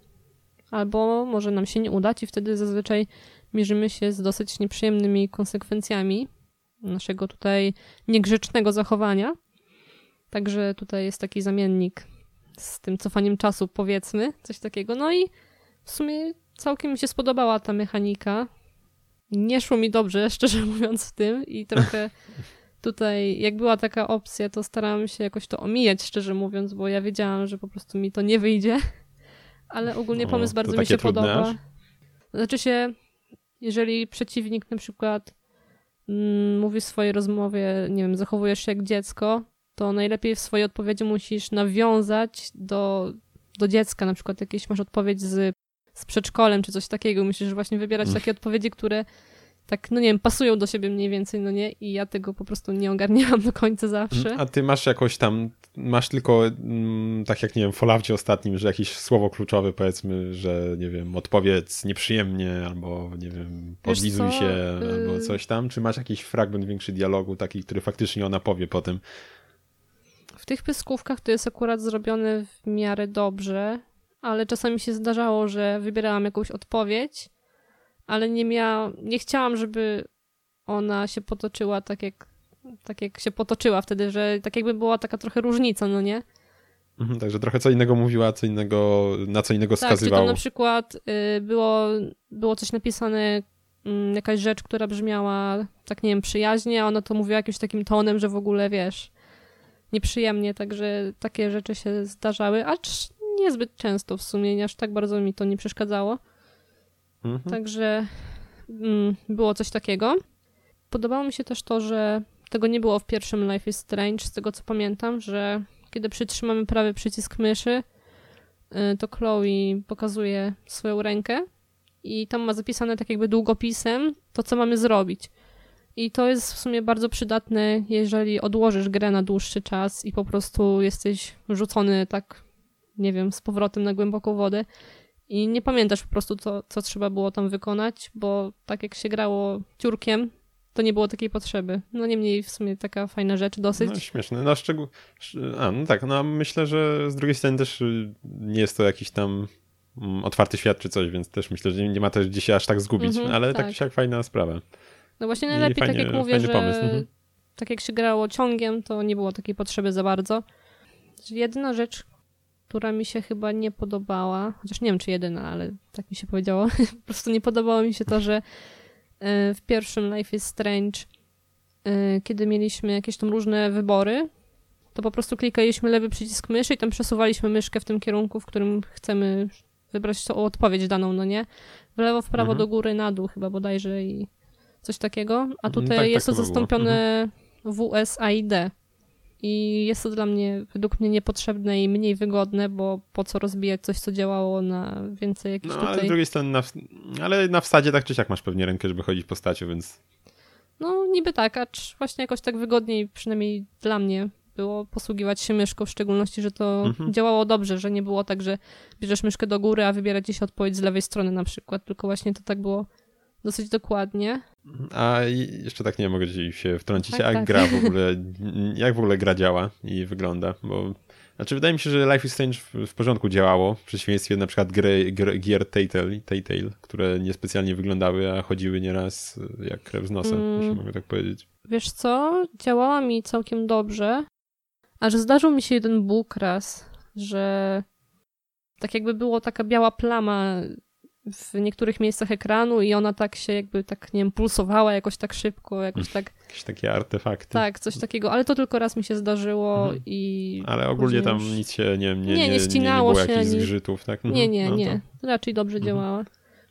albo może nam się nie udać i wtedy zazwyczaj mierzymy się z dosyć nieprzyjemnymi konsekwencjami naszego tutaj niegrzecznego zachowania. Także tutaj jest taki zamiennik z tym cofaniem czasu, powiedzmy, coś takiego. No i w sumie całkiem mi się spodobała ta mechanika. Nie szło mi dobrze, szczerze mówiąc, w tym i trochę tutaj, jak była taka opcja, to starałam się jakoś to omijać, szczerze mówiąc, bo ja wiedziałam, że po prostu mi to nie wyjdzie. Ale ogólnie O, pomysł to bardzo mi się podoba. aż? Znaczy się, jeżeli przeciwnik na przykład mm, mówi w swojej rozmowie, nie wiem, zachowujesz się jak dziecko, to najlepiej w swojej odpowiedzi musisz nawiązać do, do dziecka, na przykład jakieś masz odpowiedź z, z przedszkolem czy coś takiego. Musisz właśnie wybierać Mm. takie odpowiedzi, które tak, no nie wiem, pasują do siebie mniej więcej, no nie? I ja tego po prostu nie ogarniałam do końca zawsze. A ty masz jakoś tam, masz tylko, mm, tak jak nie wiem, w Falloutie ostatnim, że jakieś słowo kluczowe powiedzmy, że nie wiem, odpowiedz nieprzyjemnie, albo nie wiem, podlizuj się, Y- albo coś tam. Czy masz jakiś fragment większy dialogu, taki, który faktycznie ona powie potem? W tych pyskówkach to jest akurat zrobione w miarę dobrze, ale czasami się zdarzało, że wybierałam jakąś odpowiedź, ale nie miałam, nie chciałam, żeby ona się potoczyła tak jak, tak jak się potoczyła wtedy, że tak jakby była taka trochę różnica, no nie? Mhm, Także trochę co innego mówiła, co innego, na co innego Tak, czy to wskazywało. na przykład y, było, było coś napisane, mm, jakaś rzecz, która brzmiała tak, nie wiem, przyjaźnie, a ona to mówiła jakimś takim tonem, że w ogóle, wiesz, nieprzyjemnie, także takie rzeczy się zdarzały, acz niezbyt często w sumie, aż tak bardzo mi to nie przeszkadzało. Mhm. Także mm, było coś takiego. Podobało mi się też to, że tego nie było w pierwszym Life is Strange, z tego co pamiętam, że kiedy przytrzymamy prawy przycisk myszy, y, to Chloe pokazuje swoją rękę i tam ma zapisane tak jakby długopisem to, co mamy zrobić. I to jest w sumie bardzo przydatne, jeżeli odłożysz grę na dłuższy czas i po prostu jesteś rzucony tak, nie wiem, z powrotem na głęboką wodę i nie pamiętasz po prostu, co, co trzeba było tam wykonać, bo tak jak się grało ciurkiem, to nie było takiej potrzeby. No niemniej w sumie taka fajna rzecz dosyć. No śmieszne. No szczegół... A, no tak, no myślę, że z drugiej strony też y, nie jest to jakiś tam mm, otwarty świat czy coś, więc też myślę, że nie- ma też gdzie się aż tak zgubić, Mhm, ale tak tak. siak fajna sprawa. No właśnie najlepiej, tak fajnie- jak mówię, że mhm. tak jak się grało ciągiem, to nie było takiej potrzeby za bardzo. Jedyna rzecz, która mi się chyba nie podobała, chociaż nie wiem czy jedyna, ale tak mi się powiedziało, po prostu nie podobało mi się to, że e, w pierwszym Life is Strange, e, kiedy mieliśmy jakieś tam różne wybory, to po prostu klikaliśmy lewy przycisk myszy i tam przesuwaliśmy myszkę w tym kierunku, w którym chcemy wybrać tą odpowiedź daną, no nie? W lewo, w prawo, Mhm. do góry, na dół chyba bodajże i coś takiego. A Mhm, tutaj tak, tak jest to to było. zastąpione WSAID. I jest to dla mnie, według mnie, niepotrzebne i mniej wygodne, bo po co rozbijać coś, co działało na więcej jakichś No ale z tutaj... drugiej strony, na, w- ale na wsadzie tak czy siak masz pewnie rękę, żeby chodzić postacią, więc No niby tak, acz właśnie jakoś tak wygodniej, przynajmniej dla mnie, było posługiwać się myszką, w szczególności, że to Mhm. działało dobrze, że nie było tak, że bierzesz myszkę do góry, a wybiera ci się odpowiedź z lewej strony na przykład, tylko właśnie to tak było dosyć dokładnie. A jeszcze tak nie mogę ci się wtrącić, Tak, jak tak. gra w ogóle, jak w ogóle gra działa i wygląda, bo znaczy wydaje mi się, że Life is Strange w, porządku działało, w przeciwieństwie na przykład gry, gr, gier Telltale, Telltale, które niespecjalnie wyglądały, a chodziły nieraz jak krew z nosa, Mm. jeśli mogę tak powiedzieć. Wiesz co, działała mi całkiem dobrze, aż zdarzył mi się jeden bóg raz, że tak jakby było taka biała plama w niektórych miejscach ekranu i ona tak się jakby tak, nie wiem, pulsowała jakoś tak szybko, jakoś tak, Jakieś takie artefakty. tak, coś takiego, ale to tylko raz mi się zdarzyło Mhm. i... Ale ogólnie tam już- nic się nie, nie, nie, Nie, nie nie, ścinało było się, jakichś ani- zgrzytów, tak? Nie, Mhm. nie, No nie, to- raczej dobrze Mhm. działała.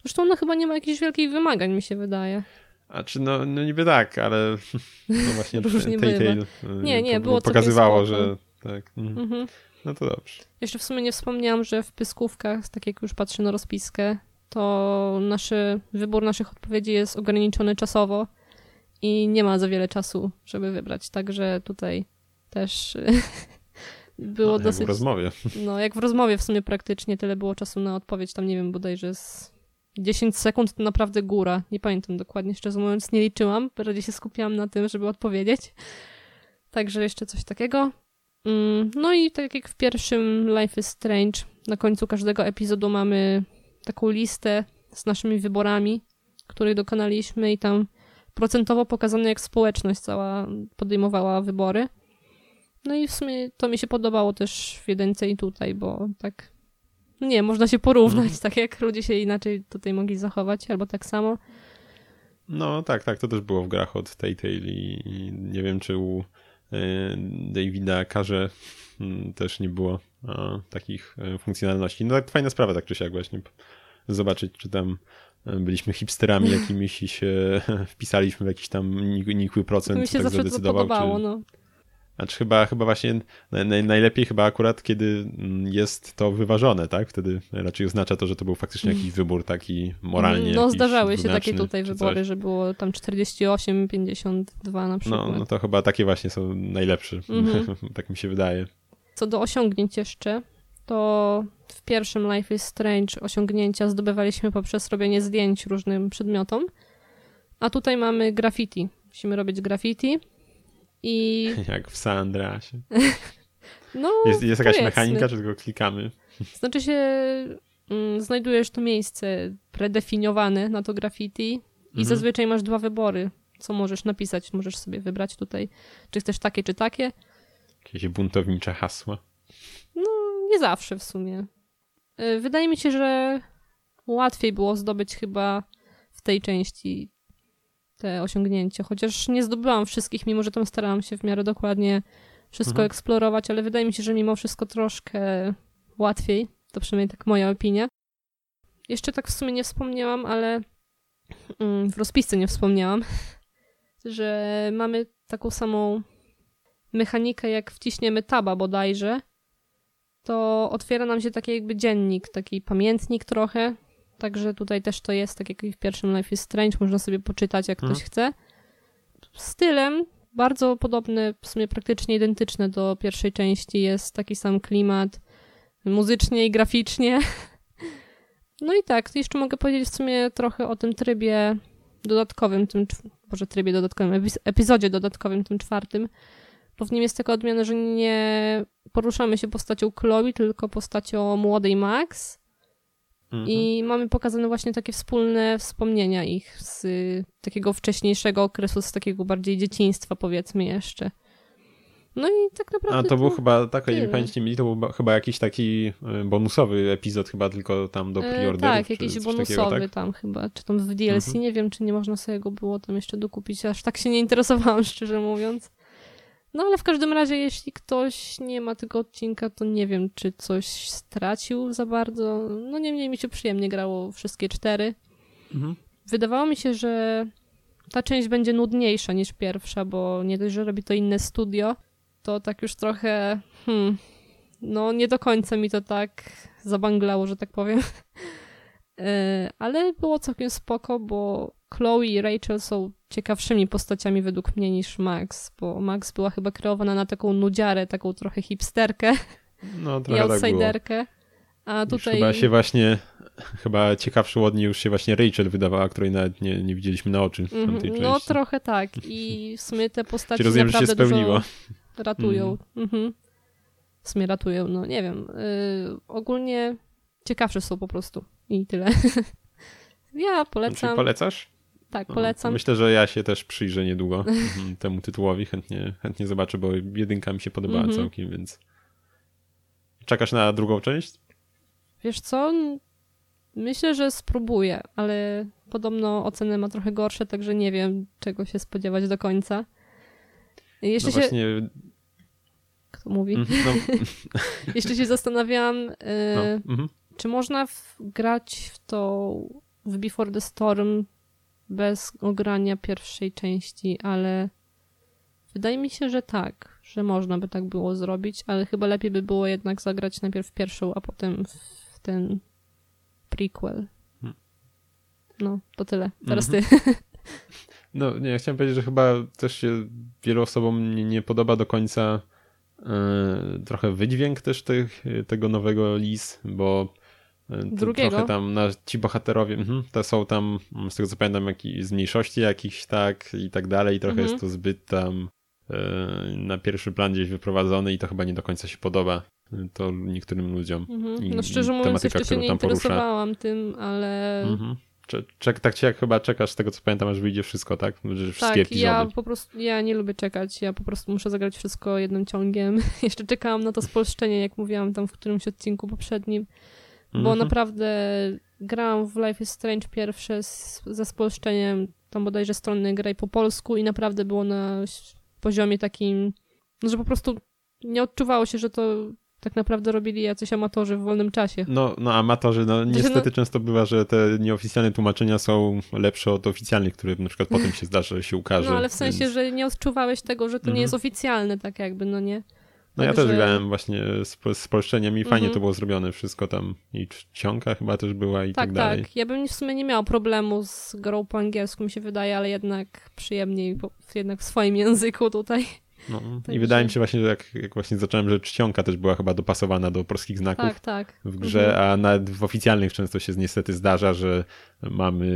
Zresztą ona chyba nie ma jakichś wielkich wymagań, mi się wydaje. A czy no, no niby tak, ale no właśnie Telltale bywa. y, Nie, nie, po- było pokazywało, że tak. mhm. Mhm. No to dobrze. Jeszcze w sumie nie wspomniałam, że w pyskówkach, tak jak już patrzę na rozpiskę, to naszy wybór naszych odpowiedzi jest ograniczony czasowo i nie ma za wiele czasu, żeby wybrać. Także tutaj też było no, jak dosyć. w rozmowie. No, jak w rozmowie w sumie praktycznie tyle było czasu na odpowiedź. Tam nie wiem, bodajże z 10 sekund to naprawdę góra. Nie pamiętam dokładnie, szczerze mówiąc, nie liczyłam. Bardziej się skupiałam na tym, żeby odpowiedzieć. Także jeszcze coś takiego. Mm, No i tak jak w pierwszym Life is Strange, na końcu każdego epizodu mamy taką listę z naszymi wyborami, których dokonaliśmy i tam procentowo pokazane, jak społeczność cała podejmowała wybory. No i w sumie to mi się podobało też w jedynce i tutaj, bo tak, no nie, można się porównać, Mhm. tak jak ludzie się inaczej tutaj mogli zachować, albo tak samo. No tak, tak, to też było w grach od Telltale i, nie wiem, czy u Davida Karze mm, też nie było takich e, funkcjonalności. No tak fajna sprawa tak czy siak właśnie zobaczyć, czy tam e, byliśmy hipsterami jakimiś i się wpisaliśmy w jakiś tam nik- nikły procent, mi się tak zawsze to zadecydował, podobało, czy... no. Znaczy chyba, chyba właśnie naj, najlepiej chyba akurat, kiedy mm, jest to wyważone, tak? Wtedy raczej oznacza to, że to był faktycznie jakiś Mm. wybór taki moralnie. No zdarzały się takie tutaj wybory, że było tam 48, 52 na przykład. No, no to chyba takie właśnie są najlepsze, Mhm. tak mi się wydaje. Co do osiągnięć jeszcze, to w pierwszym Life is Strange osiągnięcia zdobywaliśmy poprzez robienie zdjęć różnym przedmiotom, a tutaj mamy graffiti. Musimy robić graffiti i Jak w San Andreasie. no Jest, jest jakaś mechanika, czy tylko klikamy? Znaczy się mm, znajdujesz to miejsce predefiniowane na to graffiti i Mhm. zazwyczaj masz dwa wybory, co możesz napisać. Możesz sobie wybrać tutaj, czy chcesz takie, czy takie. Jakieś buntownicze hasła. Nie zawsze w sumie. Y, Wydaje mi się, że łatwiej było zdobyć chyba w tej części te osiągnięcia, chociaż nie zdobyłam wszystkich, mimo że tam starałam się w miarę dokładnie wszystko Mhm. eksplorować, ale wydaje mi się, że mimo wszystko troszkę łatwiej. To przynajmniej tak moja opinia. Jeszcze tak w sumie nie wspomniałam, ale mm, w rozpisce nie wspomniałam, że mamy taką samą mechanikę, jak wciśniemy taba bodajże, to otwiera nam się taki jakby dziennik, taki pamiętnik trochę. Także tutaj też to jest, tak jak i w pierwszym Life is Strange, można sobie poczytać, jak Mhm. ktoś chce. Stylem bardzo podobny, w sumie praktycznie identyczny do pierwszej części. Jest taki sam klimat muzycznie i graficznie. No i tak, to jeszcze mogę powiedzieć w sumie trochę o tym trybie dodatkowym, tym, może trybie dodatkowym, epizodzie dodatkowym, tym czwartym. Bo w nim jest taka odmiana, że nie poruszamy się postacią Chloe, tylko postacią młodej Max. Mhm. I mamy pokazane właśnie takie wspólne wspomnienia ich z takiego wcześniejszego okresu, z takiego bardziej dzieciństwa, powiedzmy jeszcze. No i tak naprawdę. A to był chyba, tak, o ile pamięć nie myli, to był ba- chyba jakiś taki y, bonusowy epizod, chyba tylko tam do E, preorderów. Tak, czy jakiś bonusowy takiego, tak? tam chyba, czy tam w DLC, Mhm. nie wiem, czy nie można sobie go było tam jeszcze dokupić, aż tak się nie interesowałam, szczerze mówiąc. No ale w każdym razie, jeśli ktoś nie ma tego odcinka, to nie wiem, czy coś stracił za bardzo. No niemniej mi się przyjemnie grało wszystkie cztery. Mhm. Wydawało mi się, że ta część będzie nudniejsza niż pierwsza, bo nie dość, że robi to inne studio, to tak już trochę, hmm, no nie do końca mi to tak zabanglało, że tak powiem. E, Ale było całkiem spoko, bo Chloe i Rachel są ciekawszymi postaciami według mnie niż Max, bo Max była chyba kreowana na taką nudziarę, taką trochę hipsterkę No i trochę tak było. outsiderkę. A Już tutaj Chyba się właśnie, chyba ciekawszą od niej już się właśnie Rachel wydawała, której nawet nie, nie widzieliśmy na oczy w Mhm, tamtej części. No trochę tak. I w sumie te postaci rozumiem, że się naprawdę spełniło. dużo ratują. Mhm. W sumie ratują, no nie wiem. Yy, ogólnie ciekawsze są po prostu. I tyle. ja Czy polecam. polecasz? Tak, No, polecam. Myślę, że ja się też przyjrzę niedługo mhm, temu tytułowi. Chętnie, chętnie zobaczę, bo jedynka mi się podobała Mhm. całkiem, więc... Czekasz na drugą część? Wiesz co? Myślę, że spróbuję, ale podobno oceny ma trochę gorsze, także nie wiem, czego się spodziewać do końca. Jeszcze No się. właśnie... Kto mówi? mhm, No, Jeszcze się zastanawiałam. no, mhm. Czy można w, grać w to w Before the Storm bez ogrania pierwszej części, ale wydaje mi się, że tak, że można by tak było zrobić, ale chyba lepiej by było jednak zagrać najpierw pierwszą, a potem w ten prequel. Hmm. No, to tyle. Teraz Mhm. ty. No, nie, ja chciałem powiedzieć, że chyba też się wielu osobom nie, nie podoba do końca e, trochę wydźwięk też tych, tego nowego Lis, bo Drugiego? trochę tam na, ci bohaterowie, mhm, te są tam, mm, z tego co pamiętam, jakieś z mniejszości jakichś, tak, i tak dalej, trochę Mhm. jest to zbyt tam e, na pierwszy plan gdzieś wyprowadzony i to chyba nie do końca się podoba e, to niektórym ludziom. Mhm. No szczerze mówiąc, tematyka, jeszcze się nie tam porusza. interesowałam tym, ale Mhm. Cze- Czek, tak ci jak chyba czekasz, z tego co pamiętam, aż wyjdzie wszystko, tak? Że wszystkie tak, epizody. ja po prostu, ja nie lubię czekać, ja po prostu muszę zagrać wszystko jednym ciągiem. Jeszcze czekałam na to spolszczenie, jak mówiłam tam w którymś odcinku poprzednim, bo Mhm. naprawdę grałam w Life is Strange pierwsze z, ze spolszczeniem, tam bodajże strony graj po polsku i naprawdę było na poziomie takim, no, że po prostu nie odczuwało się, że to tak naprawdę robili jacyś amatorzy w wolnym czasie. No, no amatorzy, no niestety często bywa, że te nieoficjalne tłumaczenia są lepsze od oficjalnych, które na przykład potem się zdarza, że się ukaże. No ale w sensie, więc... że nie odczuwałeś tego, że to Mhm. nie jest oficjalne, tak jakby, no nie? No ja Także- też grałem właśnie z, z spolszczeniem i fajnie Mhm. to było zrobione wszystko tam. I czcionka chyba też była i tak, Tak, dalej. tak. Ja bym w sumie nie miała problemu z grą po angielsku, mi się wydaje, ale jednak przyjemniej, bo jednak w swoim języku tutaj. No. I wydaje mi się właśnie, że jak, jak właśnie zacząłem, że czcionka też była chyba dopasowana do polskich znaków Tak, tak. w grze, Mhm. a nawet w oficjalnych często się niestety zdarza, że mamy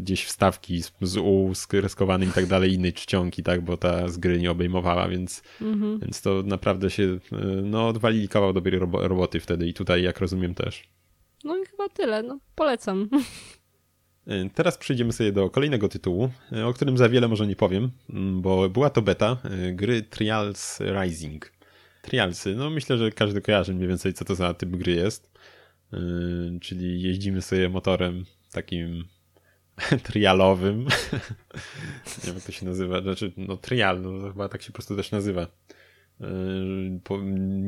gdzieś wstawki z, z U skreskowanym i tak dalej, innej czcionki, tak, bo ta z gry nie obejmowała, więc, Mhm. więc to naprawdę się, no odwalili kawał dobrej robo roboty wtedy i tutaj, jak rozumiem, też. No i chyba tyle, no polecam. Y, Teraz przejdziemy sobie do kolejnego tytułu, y, o którym za wiele może nie powiem, mm, bo była to beta y, gry Trials Rising. Trialsy, no myślę, że każdy kojarzy mniej więcej co to za typ gry jest. Czyli jeździmy sobie motorem takim trialowym. nie wiem jak to się nazywa, znaczy no trial, no chyba tak się po prostu też nazywa. Po-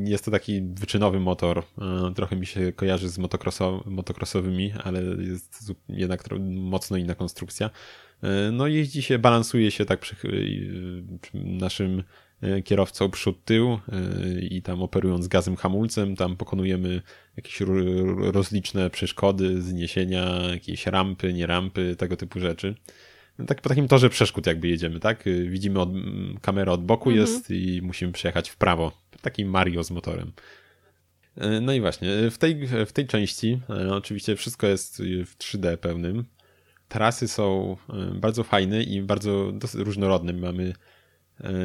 Jest to taki wyczynowy motor. Yy, Trochę mi się kojarzy z motocrosso, motocrossowymi, ale jest jednak mocno inna konstrukcja. Yy, No jeździ się, balansuje się tak przy, naszym kierowcą przód tył yy, i tam operując gazem hamulcem, tam pokonujemy jakieś ro- rozliczne przeszkody, zniesienia, jakieś rampy, nie rampy, tego typu rzeczy. Tak po takim torze przeszkód jakby jedziemy, tak? Y, Widzimy od, m, kamerę od boku Mhm. jest i musimy przejechać w prawo. Taki Mario z motorem. Y, No i właśnie, y, w tej, w tej części oczywiście wszystko jest w 3D pełnym. Trasy są bardzo fajne i bardzo różnorodne. Mamy,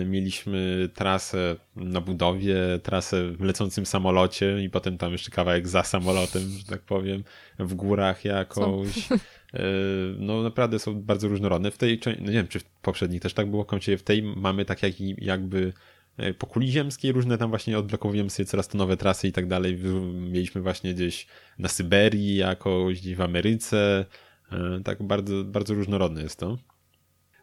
mieliśmy trasę na budowie, trasę w lecącym samolocie i potem tam jeszcze kawałek za samolotem, że tak powiem, w górach jakąś. E, No naprawdę są bardzo różnorodne. W tej, no nie wiem, czy w poprzednich też tak było, kończycie w tej mamy tak jak, jakby e, po kuli ziemskiej różne tam właśnie odblokowujemy sobie coraz to nowe trasy i tak dalej. Mieliśmy właśnie gdzieś na Syberii jakoś, gdzieś w Ameryce. E, Tak bardzo, bardzo różnorodne jest to.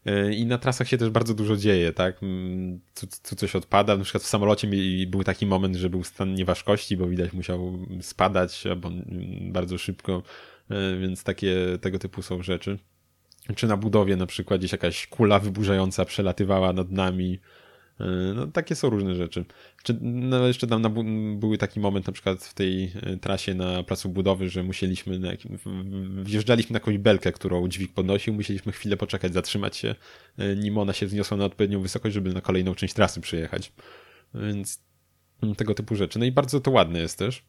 E, I na trasach się też bardzo dużo dzieje, tak? Mm, Tu, tu coś odpada. Na przykład w samolocie był taki moment, że był stan nieważkości, bo widać musiał spadać albo mm, bardzo szybko, E, więc takie tego typu są rzeczy. Czy na budowie na przykład gdzieś jakaś kula wyburzająca przelatywała nad nami. E, No, takie są różne rzeczy. Czy, no, jeszcze tam na, były taki moment na przykład w tej e, trasie na placu budowy, że musieliśmy, na, wjeżdżaliśmy na jakąś belkę, którą dźwig podnosił, musieliśmy chwilę poczekać, zatrzymać się, e, nim ona się wzniosła na odpowiednią wysokość, żeby na kolejną część trasy przyjechać. Więc mm, tego typu rzeczy. No i bardzo to ładne jest też.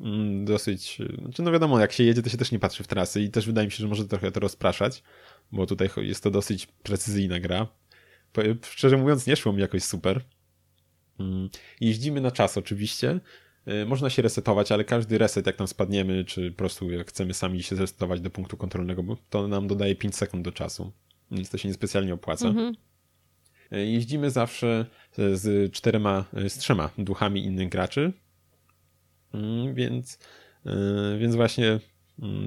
Mm, Dosyć, znaczy no wiadomo, jak się jedzie, to się też nie patrzy w trasy i też wydaje mi się, że może trochę to rozpraszać, bo tutaj jest to dosyć precyzyjna gra. Szczerze mówiąc, nie szło mi jakoś super. Mm, Jeździmy na czas oczywiście. Y, Można się resetować, ale każdy reset, jak tam spadniemy, czy po prostu jak chcemy sami się zresetować do punktu kontrolnego, to nam dodaje 5 sekund do czasu, więc to się niespecjalnie opłaca. Mhm. Y, Jeździmy zawsze z czterema, z trzema duchami innych graczy, Mm, więc, więc właśnie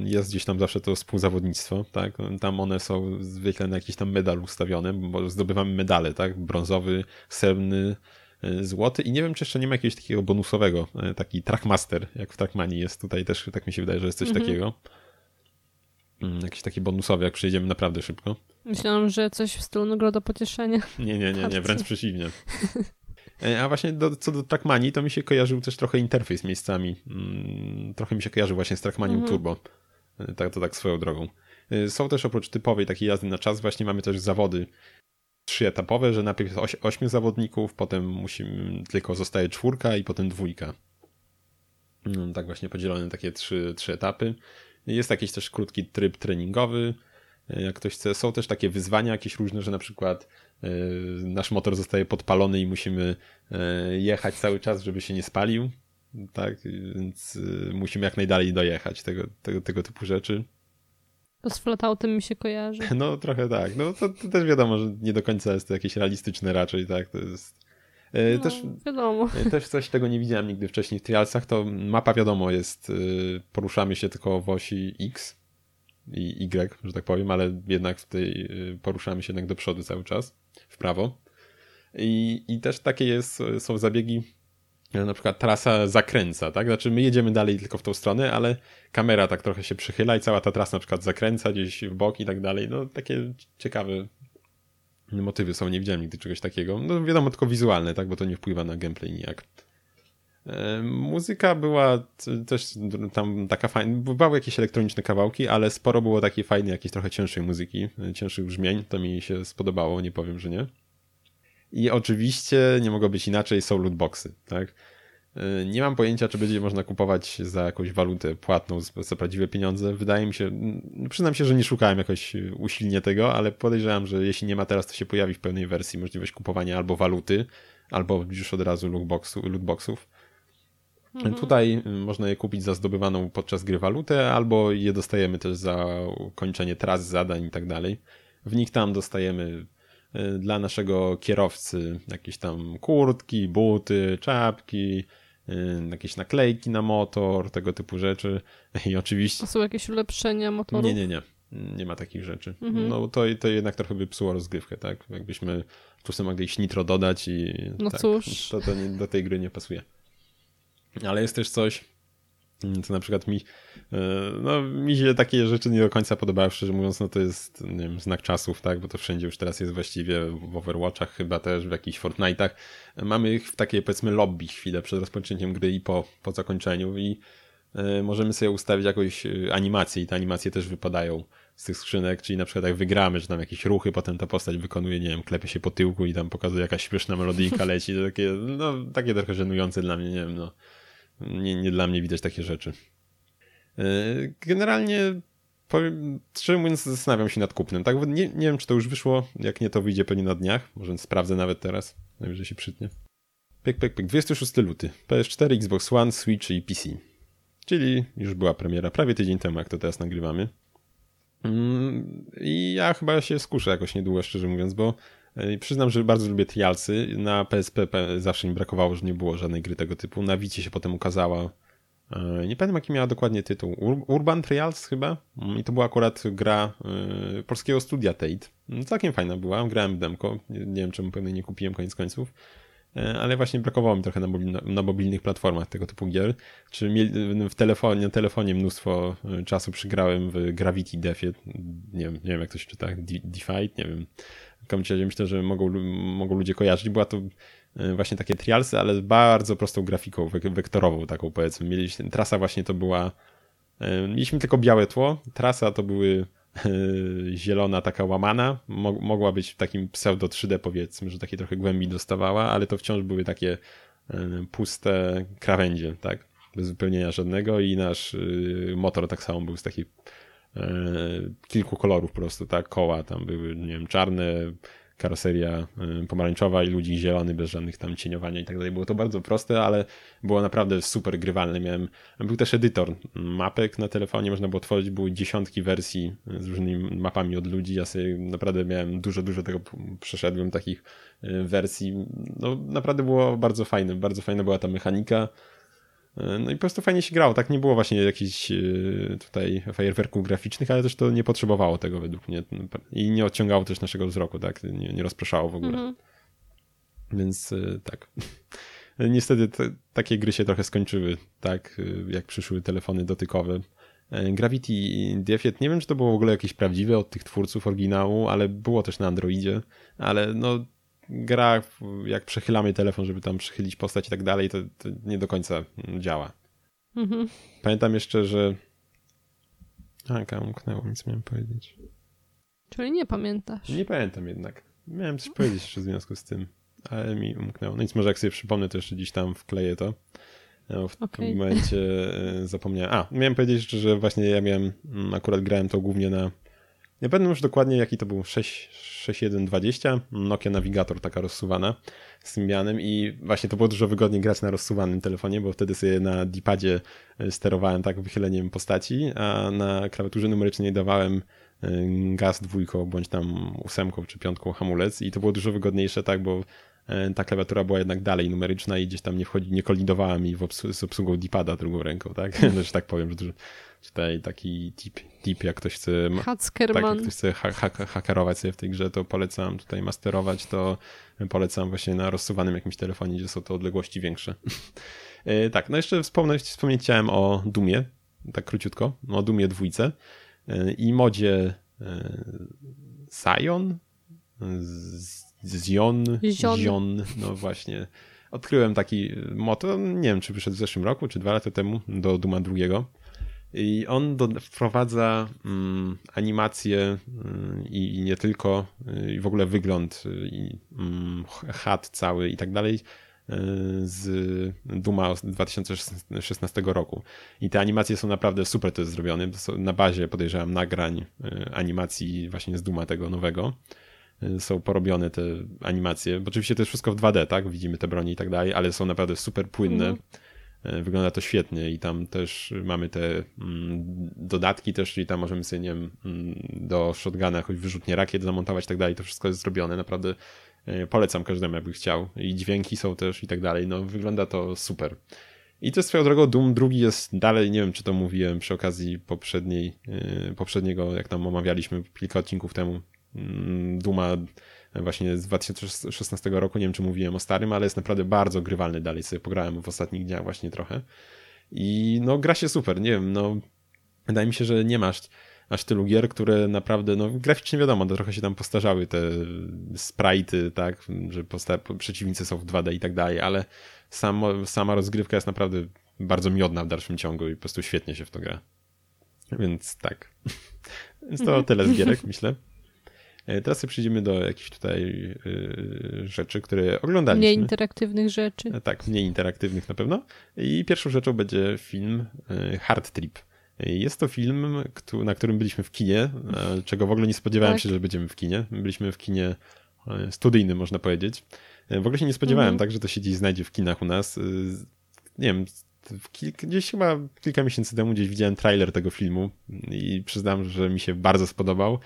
jest gdzieś tam zawsze to współzawodnictwo, tak? Tam one są zwykle na jakiś tam medal ustawione, bo zdobywamy medale, tak? Brązowy, srebrny, y, złoty i nie wiem, czy jeszcze nie ma jakiegoś takiego bonusowego, y, taki Trackmaster, jak w Trackmanii jest tutaj też, tak mi się wydaje, że jest coś Mhm. takiego. Mm, Jakiś taki bonusowy, jak przejdziemy naprawdę szybko. Myślałam, że coś w stylu nagroda pocieszenia. Nie, nie, nie, nie, wręcz przeciwnie. E, A właśnie do, co do Trackmanii, to mi się kojarzył też trochę interfejs miejscami. Mm, Trochę mi się kojarzył właśnie z Trackmanią Mhm. Turbo. E, Tak, to tak swoją drogą. E, Są też oprócz typowej takiej jazdy na czas, właśnie mamy też zawody trzyetapowe, że najpierw oś, ośmiu zawodników, potem musimy, tylko zostaje czwórka i potem dwójka. No, tak właśnie podzielone takie trzy, trzy etapy. Jest jakiś też krótki tryb treningowy, jak ktoś chce. Są też takie wyzwania jakieś różne, że na przykład nasz motor zostaje podpalony i musimy e, jechać cały czas, żeby się nie spalił. Tak, więc e, musimy jak najdalej dojechać tego, tego, tego typu rzeczy. To z flatoutem mi się kojarzy. No trochę tak. No to, to też wiadomo, że nie do końca jest to jakieś realistyczne raczej, tak. To jest. e, No, Też wiadomo. E, Też coś tego nie widziałem nigdy wcześniej w Trialsach, to mapa wiadomo jest, poruszamy się tylko w osi X i Y, że tak powiem, ale jednak w tej y, poruszamy się jednak do przodu cały czas, w prawo. I, i też takie jest, są zabiegi, na przykład trasa zakręca, tak? Znaczy my jedziemy dalej tylko w tą stronę, ale kamera tak trochę się przychyla i cała ta trasa na przykład zakręca gdzieś w bok i tak dalej. No takie ciekawe motywy są, nie widziałem nigdy czegoś takiego. No wiadomo, tylko wizualne, tak? Bo to nie wpływa na gameplay nijak. E, muzyka była też tam taka fajna, bywały jakieś elektroniczne kawałki, ale sporo było takiej fajnej, jakiejś trochę cięższej muzyki, cięższych brzmień, to mi się spodobało, nie powiem, że nie. I oczywiście nie mogło być inaczej, są lootboxy, tak? E, nie mam pojęcia, czy będzie można kupować za jakąś walutę płatną za prawdziwe pieniądze. Wydaje mi się, przyznam się, że nie szukałem jakoś usilnie tego, ale podejrzewam, że jeśli nie ma teraz, to się pojawi w pełnej wersji możliwość kupowania albo waluty, albo już od razu lootboxu, lootboxów. Mhm. Tutaj można je kupić za zdobywaną podczas gry walutę, albo je dostajemy też za kończenie tras, zadań i tak dalej. W nich tam dostajemy y, dla naszego kierowcy jakieś tam kurtki, buty, czapki, y, jakieś naklejki na motor, tego typu rzeczy. I oczywiście. A są jakieś ulepszenia motoru? Nie, nie, nie. Nie ma takich rzeczy. Mhm. No to, to jednak trochę by psuło rozgrywkę, tak? Jakbyśmy tu sobie mogli nitro dodać i. No tak, cóż. To, to nie, do tej gry nie pasuje. Ale jest też coś, co na przykład mi, e, no mi się takie rzeczy nie do końca podobały, szczerze mówiąc, no to jest, nie wiem, znak czasów, tak, bo to wszędzie już teraz jest właściwie w Overwatchach, chyba też w jakichś Fortnite'ach. Mamy w takiej, powiedzmy, lobby chwilę przed rozpoczęciem gry i po, po zakończeniu i e, możemy sobie ustawić jakąś e, animację i te animacje też wypadają z tych skrzynek, czyli na przykład jak wygramy, że tam jakieś ruchy, potem ta postać wykonuje, nie wiem, klepie się po tyłku i tam pokazuje jakaś śmieszna melodyjka leci, to takie, no, takie trochę żenujące dla mnie, nie wiem, no nie, nie dla mnie widać takie rzeczy. E, generalnie, powiem, szczerze mówiąc, zastanawiam się nad kupnem. Tak, nie, nie wiem, czy to już wyszło. Jak nie, to wyjdzie pewnie na dniach. Może sprawdzę nawet teraz. Najwyżej się przytnie. Pyk, pyk, pyk. 26 luty. PS4, Xbox One, Switch i PC. Czyli już była premiera prawie tydzień temu, jak to teraz nagrywamy. Mm, I ja chyba się skuszę jakoś niedługo, szczerze mówiąc, bo przyznam, że bardzo lubię trialsy. Na PSP zawsze mi brakowało, że nie było żadnej gry tego typu. Na Wicie się potem ukazała. E, nie pamiętam jaki miała dokładnie tytuł. Urban Trials chyba? Mm, I to była akurat gra e, polskiego studia Tate. Mm, całkiem fajna była. Grałem w demko. Nie wiem czemu pewnie nie kupiłem koniec końców. Ale właśnie brakowało mi trochę na, na mobilnych platformach tego typu gier. Czy w telefonie, na telefonie mnóstwo czasu przygrałem w Gravity Defiant. Nie wiem, nie wiem jak to się czyta. Defied? Nie wiem razie myślę, że mogą, mogą ludzie kojarzyć. Była to e, właśnie takie trialsy, ale z bardzo prostą grafiką, wektorową taką powiedzmy. Mieliśmy, trasa właśnie to była, e, mieliśmy tylko białe tło, trasa to były e, zielona taka łamana, mogła być w takim pseudo 3D powiedzmy, że takie trochę głębi dostawała, ale to wciąż były takie puste krawędzie, tak, bez wypełnienia żadnego i nasz motor tak samo był z takich E, kilku kolorów po prostu, tak? Koła tam były, nie wiem, czarne, karoseria e, pomarańczowa i ludzi zielony, bez żadnych tam cieniowania i tak dalej. Było to bardzo proste, ale było naprawdę super grywalne. Miałem, był też edytor mapek na telefonie, można było tworzyć, były dziesiątki wersji z różnymi mapami od ludzi. Ja sobie naprawdę miałem dużo, dużo tego przeszedłem, takich e, wersji. No naprawdę było bardzo fajne, bardzo fajna była ta mechanika. E, no i po prostu fajnie się grało, tak nie było właśnie jakichś e, tutaj fajerwerków graficznych, ale też to nie potrzebowało tego według mnie i nie odciągało też naszego wzroku, tak, nie, nie rozpraszało w ogóle. Mhm. Więc e, tak. Niestety te, takie gry się trochę skończyły, tak, jak przyszły telefony dotykowe. Gravity Defiant, nie wiem czy to było w ogóle jakieś prawdziwe od tych twórców oryginału, ale było też na Androidzie, ale no gra, jak przechylamy telefon, żeby tam przechylić postać i tak dalej, to, to nie do końca działa. Mhm. Pamiętam jeszcze, że... A, umknęło mi, co miałem powiedzieć. Czyli nie pamiętasz. Nie pamiętam jednak. Miałem coś powiedzieć jeszcze w związku z tym, ale mi umknęło. No nic, może jak sobie przypomnę, to jeszcze gdzieś tam wkleję to. No, w okay. tym momencie e, zapomniałem. A, miałem powiedzieć jeszcze, że właśnie ja miałem, mm, akurat grałem to głównie na nie pamiętam już dokładnie jaki to był 6120, Nokia Navigator taka rozsuwana z Symbianem i właśnie to było dużo wygodniej grać na rozsuwanym telefonie, bo wtedy sobie na D-padzie e, sterowałem tak wychyleniem postaci, a na klawiaturze numerycznej dawałem e, gaz dwójką bądź tam ósemką czy piątką hamulec. I to było dużo wygodniejsze tak, bo e, ta klawiatura była jednak dalej numeryczna i gdzieś tam nie wchodzi, nie kolidowała mi obsłu- z obsługą D-pada drugą ręką, tak? że tak powiem, że tutaj taki tip, tip jak ktoś chce tak, jak ktoś chce ha ha hakerować sobie w tej grze, to polecam tutaj masterować, to polecam właśnie na rozsuwanym jakimś telefonie, gdzie są to odległości większe. E, tak, no jeszcze wspomnieć, wspomnieć chciałem o Dumie, tak króciutko, o Dumie dwójce e, i modzie e, Zion, Z- Zion, Zion. Zion, no właśnie. Odkryłem taki mod, nie wiem czy wyszedł w zeszłym roku, czy dwa lata temu, do Duma drugiego. I on do, wprowadza mm, animację mm, i, nie tylko, i w ogóle wygląd, y, i mm, cały i tak dalej y, z Duma z 2016 roku. I te animacje są naprawdę super to jest zrobione. Na bazie podejrzewam nagrań y, animacji właśnie z Duma tego nowego. Są porobione te animacje. Oczywiście to jest wszystko w 2D, tak? Widzimy te broni i tak dalej, ale są naprawdę super płynne. E, Wygląda to świetnie i tam też mamy te mm, dodatki też, czyli tam możemy sobie, nie wiem, mm, do shotguna jakoś wyrzutnie rakiet zamontować i tak dalej. To wszystko jest zrobione. Naprawdę e, polecam każdemu, jakby chciał. I dźwięki są też i tak dalej. No wygląda to super. I to swoją drogą, Doom drugi jest dalej, nie wiem czy to mówiłem przy okazji poprzedniej, e, poprzedniego, jak tam omawialiśmy kilka odcinków temu, mm, Duma właśnie z 2016 roku, nie wiem czy mówiłem o starym, ale jest naprawdę bardzo grywalny dalej, sobie pograłem w ostatnich dniach właśnie trochę i no gra się super, nie wiem, no wydaje mi się, że nie masz aż tylu gier, które naprawdę, no graficznie wiadomo, no, trochę się tam postarzały te sprite'y, tak, że posta- przeciwnicy są w 2D i tak dalej, ale samo, sama rozgrywka jest naprawdę bardzo miodna w dalszym ciągu i po prostu świetnie się w to gra. Więc tak. Więc to tyle z gierek, myślę. E, Teraz sobie przejdziemy do jakichś tutaj y, rzeczy, które oglądaliśmy. Mniej interaktywnych rzeczy. E, Tak, mniej interaktywnych na pewno. I pierwszą rzeczą będzie film e, Hard Trip. E, Jest to film, na którym byliśmy w kinie, e, czego w ogóle nie spodziewałem Tak. się, że będziemy w kinie. Byliśmy w kinie e, studyjnym, można powiedzieć. E, W ogóle się nie spodziewałem, Mhm. tak, że to się gdzieś znajdzie w kinach u nas. E, Nie wiem, gdzieś chyba kilka miesięcy temu gdzieś widziałem trailer tego filmu i przyznam, że mi się bardzo spodobał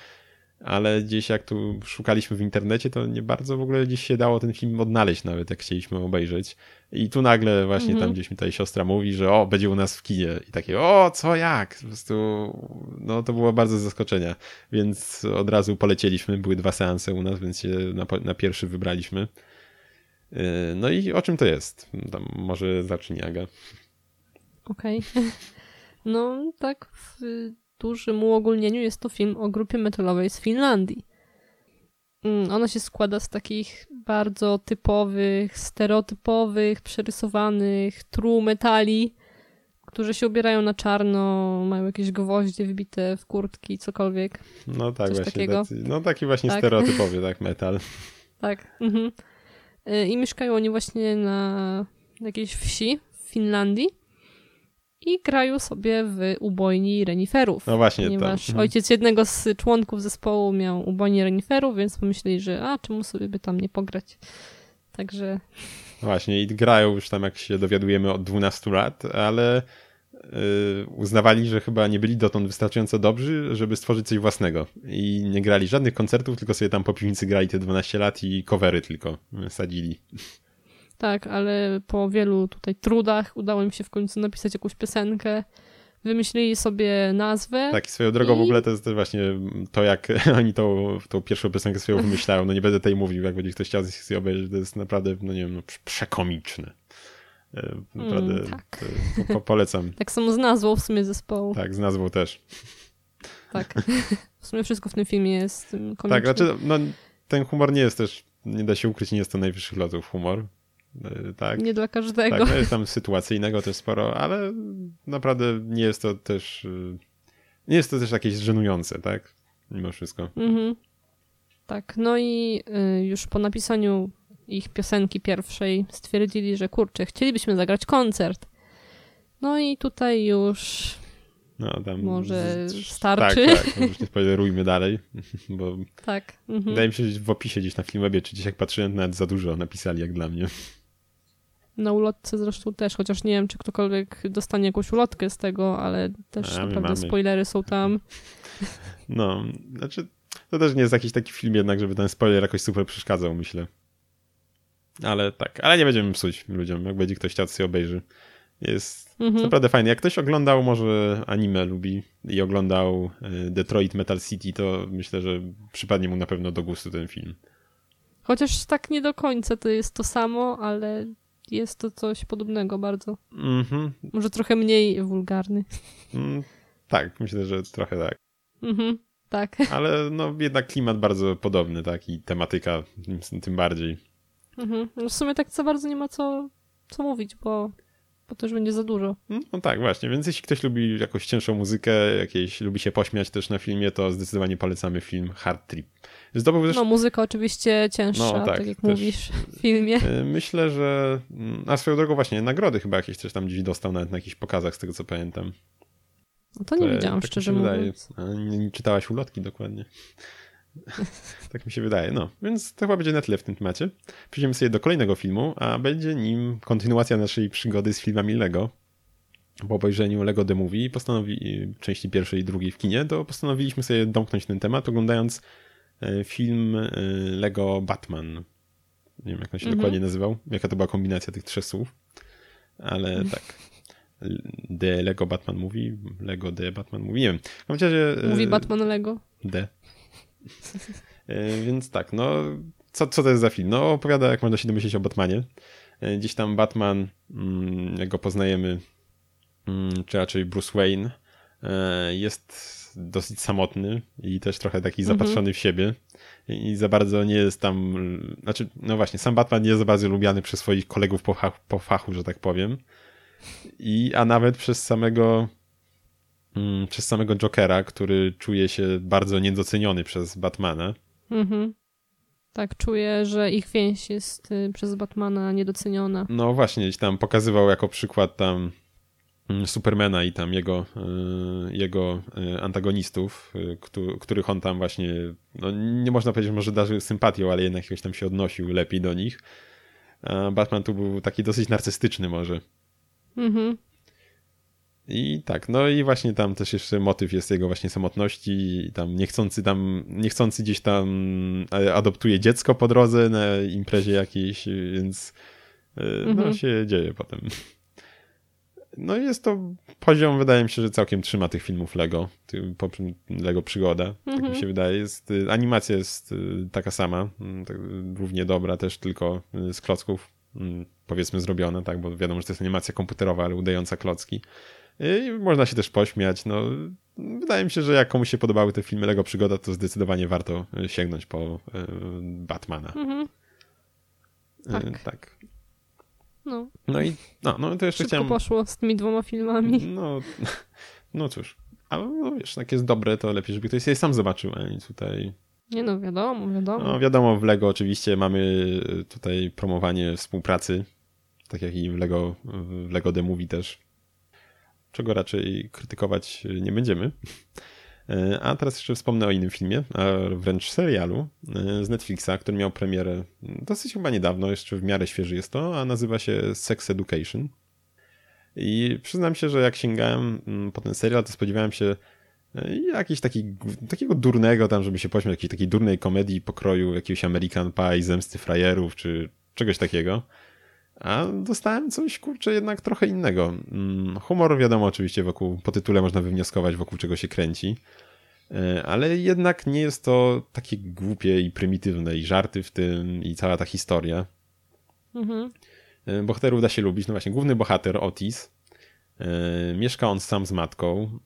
ale gdzieś jak tu szukaliśmy w internecie, to nie bardzo w ogóle gdzieś się dało ten film odnaleźć nawet, jak chcieliśmy obejrzeć. I tu nagle właśnie Mhm. tam gdzieś mi tutaj siostra mówi, że o, będzie u nas w kinie. I takie, o, co, jak? Po prostu, no to było bardzo zaskoczenia. Więc od razu polecieliśmy, były dwa seanse u nas, więc się na, na pierwszy wybraliśmy. Yy, No i o czym to jest? Tam może zacznij, Aga. Okej. No, tak w dużym uogólnieniu jest to film o grupie metalowej z Finlandii. Mm, Ona się składa z takich bardzo typowych, stereotypowych, przerysowanych tru metali, którzy się ubierają na czarno, mają jakieś gwoździe wbite w kurtki, cokolwiek. No tak, Coś właśnie. takiego? Tacy, no taki właśnie Tak. stereotypowy, tak, metal. Tak. Mhm. Y, I mieszkają oni właśnie na jakiejś wsi w Finlandii i grają sobie w ubojni reniferów. No właśnie. Ponieważ Mhm. ojciec jednego z członków zespołu miał ubojnię reniferów, więc pomyśleli, że a, czemu sobie by tam nie pograć. Także Właśnie, i grają już tam, jak się dowiadujemy, od 12 lat, ale yy, uznawali, że chyba nie byli dotąd wystarczająco dobrzy, żeby stworzyć coś własnego. I nie grali żadnych koncertów, tylko sobie tam po piwnicy grali te 12 lat i covery tylko sadzili. Tak, ale po wielu tutaj trudach udało im się w końcu napisać jakąś piosenkę. Wymyślili sobie nazwę. Tak, i swoją drogą w I- ogóle to jest też właśnie to, jak oni tą, tą pierwszą piosenkę swoją wymyślają. No nie będę tej mówił, jak będzie ktoś chciał sobie obejrzeć, to jest naprawdę, no nie wiem, no, prze- przekomiczne. Yy, Naprawdę Mm, tak. to, po, polecam. Tak samo z nazwą w sumie zespołu. Tak, z nazwą też. Tak. W sumie wszystko w tym filmie jest komiczne. Tak, znaczy, no, ten humor nie jest też, nie da się ukryć, nie jest to najwyższych lotów humor. Yy, Tak, Nie dla każdego. tak no jest tam sytuacyjnego też sporo, ale naprawdę nie jest to też, yy, nie jest to też jakieś żenujące, tak? Mimo wszystko. Mhm. Tak, no i y, już po napisaniu ich piosenki pierwszej stwierdzili, że kurczę, chcielibyśmy zagrać koncert. No i tutaj już No, tam Może starczy? Tak, tak, już nie spoilerujmy dalej, bo tak. Mhm. wydaje mi się, że w opisie gdzieś na Filmwebie, czy gdzieś jak patrzyłem, nawet za dużo napisali jak dla mnie. Na ulotce zresztą też, chociaż nie wiem, czy ktokolwiek dostanie jakąś ulotkę z tego, ale też A, naprawdę mamy. spoilery są tam. No, znaczy, to też nie jest jakiś taki film jednak, żeby ten spoiler jakoś super przeszkadzał, myślę. Ale tak, ale nie będziemy psuć ludziom, jak będzie ktoś chciał, to obejrzy. Jest Mhm. naprawdę fajny. Jak ktoś oglądał, może anime lubi i oglądał y, Detroit Metal City, to myślę, że przypadnie mu na pewno do gustu ten film. Chociaż tak nie do końca to jest to samo, ale jest to coś podobnego bardzo. Mhm. Może trochę mniej wulgarny. Mm, tak, myślę, że trochę tak. Mhm. Tak. Ale no jednak klimat bardzo podobny, tak? I tematyka tym, tym bardziej. Mhm. No w sumie tak za bardzo nie ma co, co mówić, bo, bo to już będzie za dużo. No tak, właśnie, więc jeśli ktoś lubi jakąś cięższą muzykę, jakieś lubi się pośmiać też na filmie, to zdecydowanie polecamy film Hard Trip. Zdobył też No muzyka oczywiście cięższa, No, tak, tak, jak mówisz w filmie. Y, Myślę, że. mm, A swoją drogą, właśnie nagrody chyba jakieś też tam gdzieś dostał nawet na jakichś pokazach, z tego co pamiętam. No to nie widziałam, tak szczerze mówiąc. Nie, nie czytałaś ulotki dokładnie. tak mi się wydaje. No, więc to chyba będzie na tyle w tym temacie. Przejdziemy sobie do kolejnego filmu, a będzie nim kontynuacja naszej przygody z filmami Lego. Po obejrzeniu Lego The Movie, postanowi, części pierwszej i drugiej w kinie, to postanowiliśmy sobie domknąć ten temat, oglądając film e, Lego Batman. Nie wiem, jak on się Mhm. dokładnie nazywał, jaka to była kombinacja tych trzech słów, ale tak. The Lego Batman Movie, Lego The Batman Movie, nie wiem. W każdym razie, e, Mówi Batman Lego. D. E, Więc tak, no, co, co to jest za film? No, opowiada, jak można się domyśleć, o Batmanie. E, Gdzieś tam Batman, mm, jak go poznajemy, mm, czy raczej Bruce Wayne, e, jest dosyć samotny i też trochę taki Mhm. zapatrzony w siebie. I za bardzo nie jest tam, znaczy, no właśnie, sam Batman nie jest za bardzo lubiany przez swoich kolegów po, fa- po fachu, że tak powiem. I, a nawet przez samego mm, przez samego Jokera, który czuje się bardzo niedoceniony przez Batmana. Mhm. Tak, czuję, że ich więź jest y, przez Batmana niedoceniona. No właśnie, gdzieś tam pokazywał jako przykład tam mm, Supermana i tam jego, y, jego y, antagonistów, któ- których on tam właśnie, no nie można powiedzieć, może darzył sympatią, ale jednak jakoś tam się odnosił lepiej do nich. A Batman tu był taki dosyć narcystyczny może. Mhm. I tak, no i właśnie tam też jeszcze motyw jest jego właśnie samotności i tam niechcący tam, niechcący gdzieś tam e, adoptuje dziecko po drodze na imprezie jakiejś, więc e, no Mhm. się dzieje potem. No jest to poziom, wydaje mi się, że całkiem trzyma tych filmów Lego, Lego Przygoda, tak Mhm. mi się wydaje. Jest, y, animacja jest y, taka sama, mm, tak, y, równie dobra też, tylko y, z klocków mm, powiedzmy zrobiona, tak, bo wiadomo, że to jest animacja komputerowa, ale udająca klocki. I można się też pośmiać. No, wydaje mi się, że jak komuś się podobały te filmy Lego Przygoda, to zdecydowanie warto y, sięgnąć po y, Batmana. Mhm. Y, Tak. tak. No, No i no, no to jeszcze szybko chciałem... poszło z tymi dwoma filmami. No, no cóż. Ale no, wiesz, jak jest dobre, to lepiej, żeby ktoś sobie sam zobaczył, a nie tutaj... Nie no, wiadomo, wiadomo. No wiadomo, w Lego oczywiście mamy y, tutaj promowanie współpracy, tak jak i w Lego, w Lego The Movie też, czego raczej krytykować y, nie będziemy. Y, A teraz jeszcze wspomnę o innym filmie, a wręcz serialu y, z Netflixa, który miał premierę dosyć chyba niedawno, jeszcze w miarę świeży jest to, a nazywa się Sex Education. I przyznam się, że jak sięgałem mm, po ten serial, to spodziewałem się i jakiś taki, takiego durnego tam, żeby się pośmiać, jakiejś takiej durnej komedii pokroju jakiegoś American Pie, Zemsty Frajerów, czy czegoś takiego. A dostałem coś, kurczę, jednak trochę innego. Mm, Humor, wiadomo, oczywiście wokół, po tytule można wywnioskować, wokół czego się kręci. E, Ale jednak nie jest to takie głupie i prymitywne i żarty w tym i cała ta historia. Mhm. E, Bohaterów da się lubić. No właśnie, główny bohater Otis. e, Mieszka on sam z matką.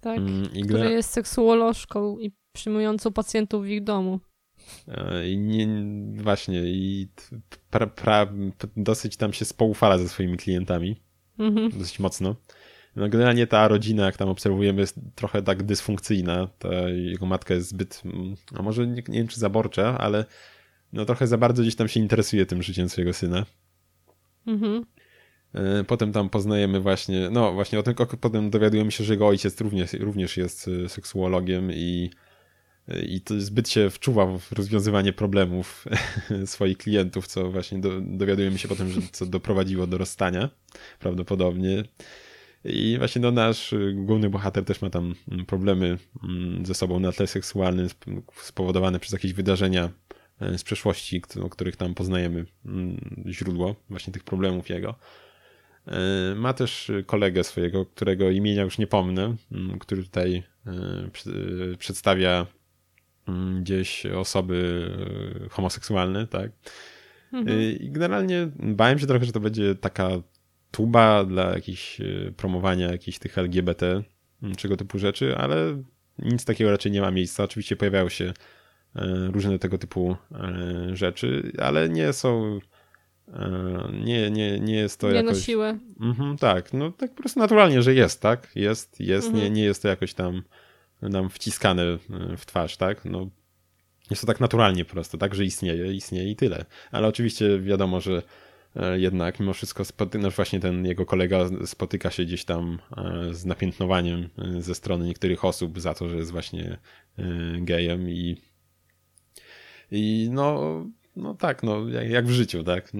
Tak. Mm, I Który gra- jest seksuolożką i przyjmującą pacjentów w ich domu. E, I nie, właśnie, i pra, pra, dosyć tam się spoufala ze swoimi klientami, Mhm. dosyć mocno. No generalnie ta rodzina, jak tam obserwujemy, jest trochę tak dysfunkcyjna. Ta jego matka jest zbyt, mm, a może nie, nie wiem czy zaborcza, ale no trochę za bardzo gdzieś tam się interesuje tym życiem swojego syna. Mhm. E, Potem tam poznajemy właśnie, no właśnie o tym, potem dowiadujemy się, że jego ojciec również, również jest e, seksuologiem i, i to zbyt się wczuwa w rozwiązywanie problemów swoich klientów, co właśnie do, dowiadujemy się potem, że co doprowadziło do rozstania prawdopodobnie. I właśnie no, nasz główny bohater też ma tam problemy mm, ze sobą na tle seksualnym sp- spowodowane przez jakieś wydarzenia e, z przeszłości, o których tam poznajemy mm, źródło właśnie tych problemów jego. E, ma też kolegę swojego, którego imienia już nie pomnę, mm, który tutaj przedstawia mm, gdzieś osoby homoseksualne, tak? Mhm. I generalnie bałem się trochę, że to będzie taka tuba dla jakichś promowania jakichś tych LGBT, czego typu rzeczy, ale nic takiego raczej nie ma miejsca. Oczywiście pojawiają się e, różne tego typu e, rzeczy, ale nie są. E, nie, nie, nie jest to nie jakoś... na siłę. Mhm, tak, no tak po prostu naturalnie, że jest, tak? Jest, jest, mhm. nie, nie jest to jakoś tam nam wciskane w twarz, tak? No, jest to tak naturalnie po prostu, tak, że istnieje, istnieje i tyle. Ale oczywiście wiadomo, że E, jednak mimo wszystko spoty- no właśnie ten jego kolega spotyka się gdzieś tam e, z napiętnowaniem e, ze strony niektórych osób za to, że jest właśnie gejem i i no, no tak, no jak w życiu, tak?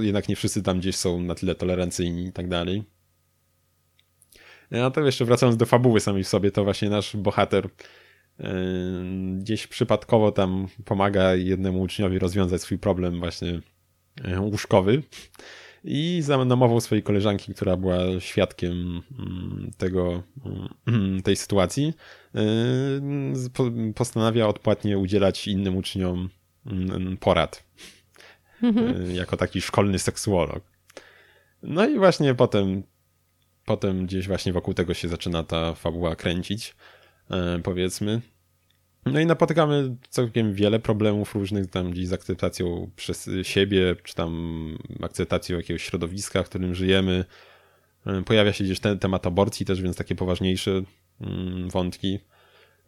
Jednak nie wszyscy tam gdzieś są na tyle tolerancyjni i tak dalej. A to jeszcze wracając do fabuły samej w sobie, to właśnie nasz bohater gdzieś przypadkowo tam pomaga jednemu uczniowi rozwiązać swój problem właśnie E, łóżkowy i za namową swojej koleżanki, która była świadkiem mm, tego, mm, tej sytuacji, e, postanawia odpłatnie udzielać innym uczniom mm, porad. Mhm. E, jako taki szkolny seksuolog. No i właśnie potem, potem gdzieś właśnie wokół tego się zaczyna ta fabuła kręcić, powiedzmy. No i napotykamy całkiem wiele problemów różnych tam gdzieś z akceptacją przez siebie, czy tam akceptacją jakiegoś środowiska, w którym żyjemy. E, pojawia się gdzieś ten temat aborcji też, więc takie poważniejsze mm, wątki.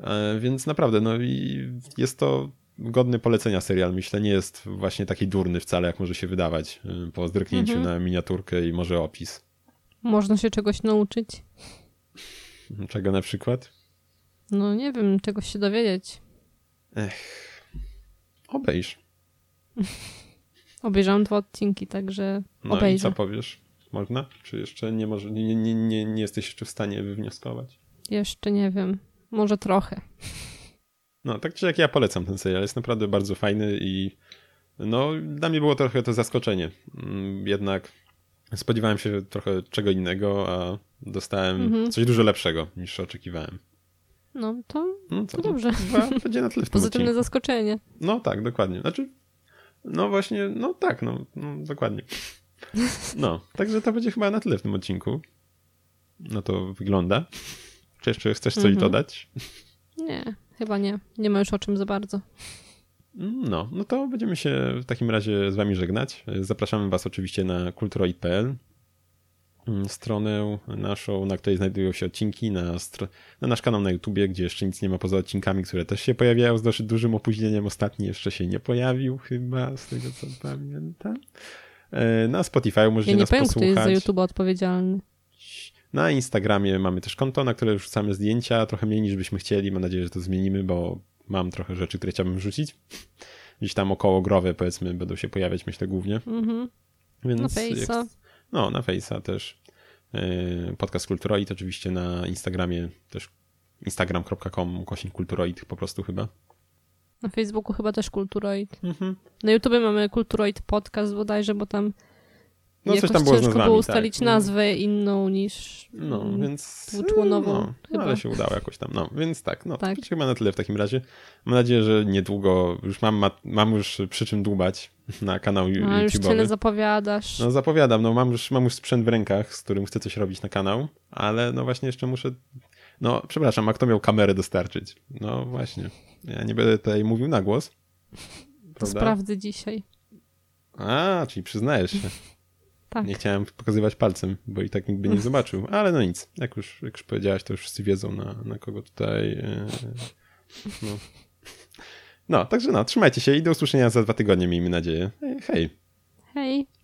E, więc naprawdę, no i jest to godny polecenia serial. Myślę, nie jest właśnie taki durny wcale, jak może się wydawać e, po zdryknięciu mhm. na miniaturkę i może opis. Można się czegoś nauczyć. Czego na przykład? No nie wiem, czegoś się dowiedzieć. Ech. Obejrz. Obejrzałam dwa odcinki, także no obejrzę. No i co powiesz? Można? Czy jeszcze nie, może, nie, nie, nie, nie jesteś jeszcze w stanie wywnioskować? Jeszcze nie wiem. Może trochę. No, tak czy jak ja polecam ten serial. Jest naprawdę bardzo fajny i no, dla mnie było trochę to zaskoczenie. Mm, jednak spodziewałem się trochę czego innego, a dostałem mhm. coś dużo lepszego niż oczekiwałem. No to, no to, to dobrze. To będzie na tyle w Pozytywne zaskoczenie. No tak, dokładnie. Znaczy, no właśnie, no tak, no, no dokładnie. No, także to będzie chyba na tyle w tym odcinku. No to wygląda. Czy jeszcze chcesz coś mhm. dodać? Nie, chyba nie. Nie ma już o czym za bardzo. No, no to będziemy się w takim razie z wami żegnać. Zapraszamy was oczywiście na kulturoid.pl Mm, stronę naszą, na której znajdują się odcinki, na, na, nasz kanał na YouTubie, gdzie jeszcze nic nie ma poza odcinkami, które też się pojawiają z dosyć dużym opóźnieniem. Ostatni jeszcze się nie pojawił chyba, z tego co pamiętam. E, na Spotify możecie ja nas powiem, posłuchać. kto jest za YouTube odpowiedzialny. Na Instagramie mamy też konto, na które wrzucamy zdjęcia, trochę mniej niż byśmy chcieli. Mam nadzieję, że to zmienimy, bo mam trochę rzeczy, które chciałbym wrzucić. Gdzieś tam około growe, powiedzmy, będą się pojawiać, myślę, głównie. Mhm. Więc na Face'a. No, na Face'a też. E, podcast Kulturoid oczywiście na Instagramie też instagram.com kośnik Kulturoid po prostu chyba. Na Facebooku chyba też Kulturoid. Mhm. Na YouTube mamy Kulturoid Podcast bodajże, bo tam no, coś tam było ciężko nazwami, było ustalić tak. nazwę inną niż no, mm, więc, dwuczłonową. No, no, ale się udało jakoś tam. No, więc tak, no tak. to chyba na tyle w takim razie. Mam nadzieję, że niedługo już mam, mam już przy czym dłubać na kanał YouTube. No, już tyle zapowiadasz. No zapowiadam, no mam już, mam już sprzęt w rękach, z którym chcę coś robić na kanał, ale no właśnie jeszcze muszę no, przepraszam, a kto miał kamerę dostarczyć? No właśnie. Ja nie będę tutaj mówił na głos. To sprawdzę dzisiaj. A, czyli przyznajesz się. Tak. Nie chciałem pokazywać palcem, bo i tak nikt by nie zobaczył, ale no nic. Jak już, jak już powiedziałaś, to już wszyscy wiedzą, na, na kogo tutaj. Yy, no. no, także no, trzymajcie się i do usłyszenia za dwa tygodnie, miejmy nadzieję. Hej. Hej.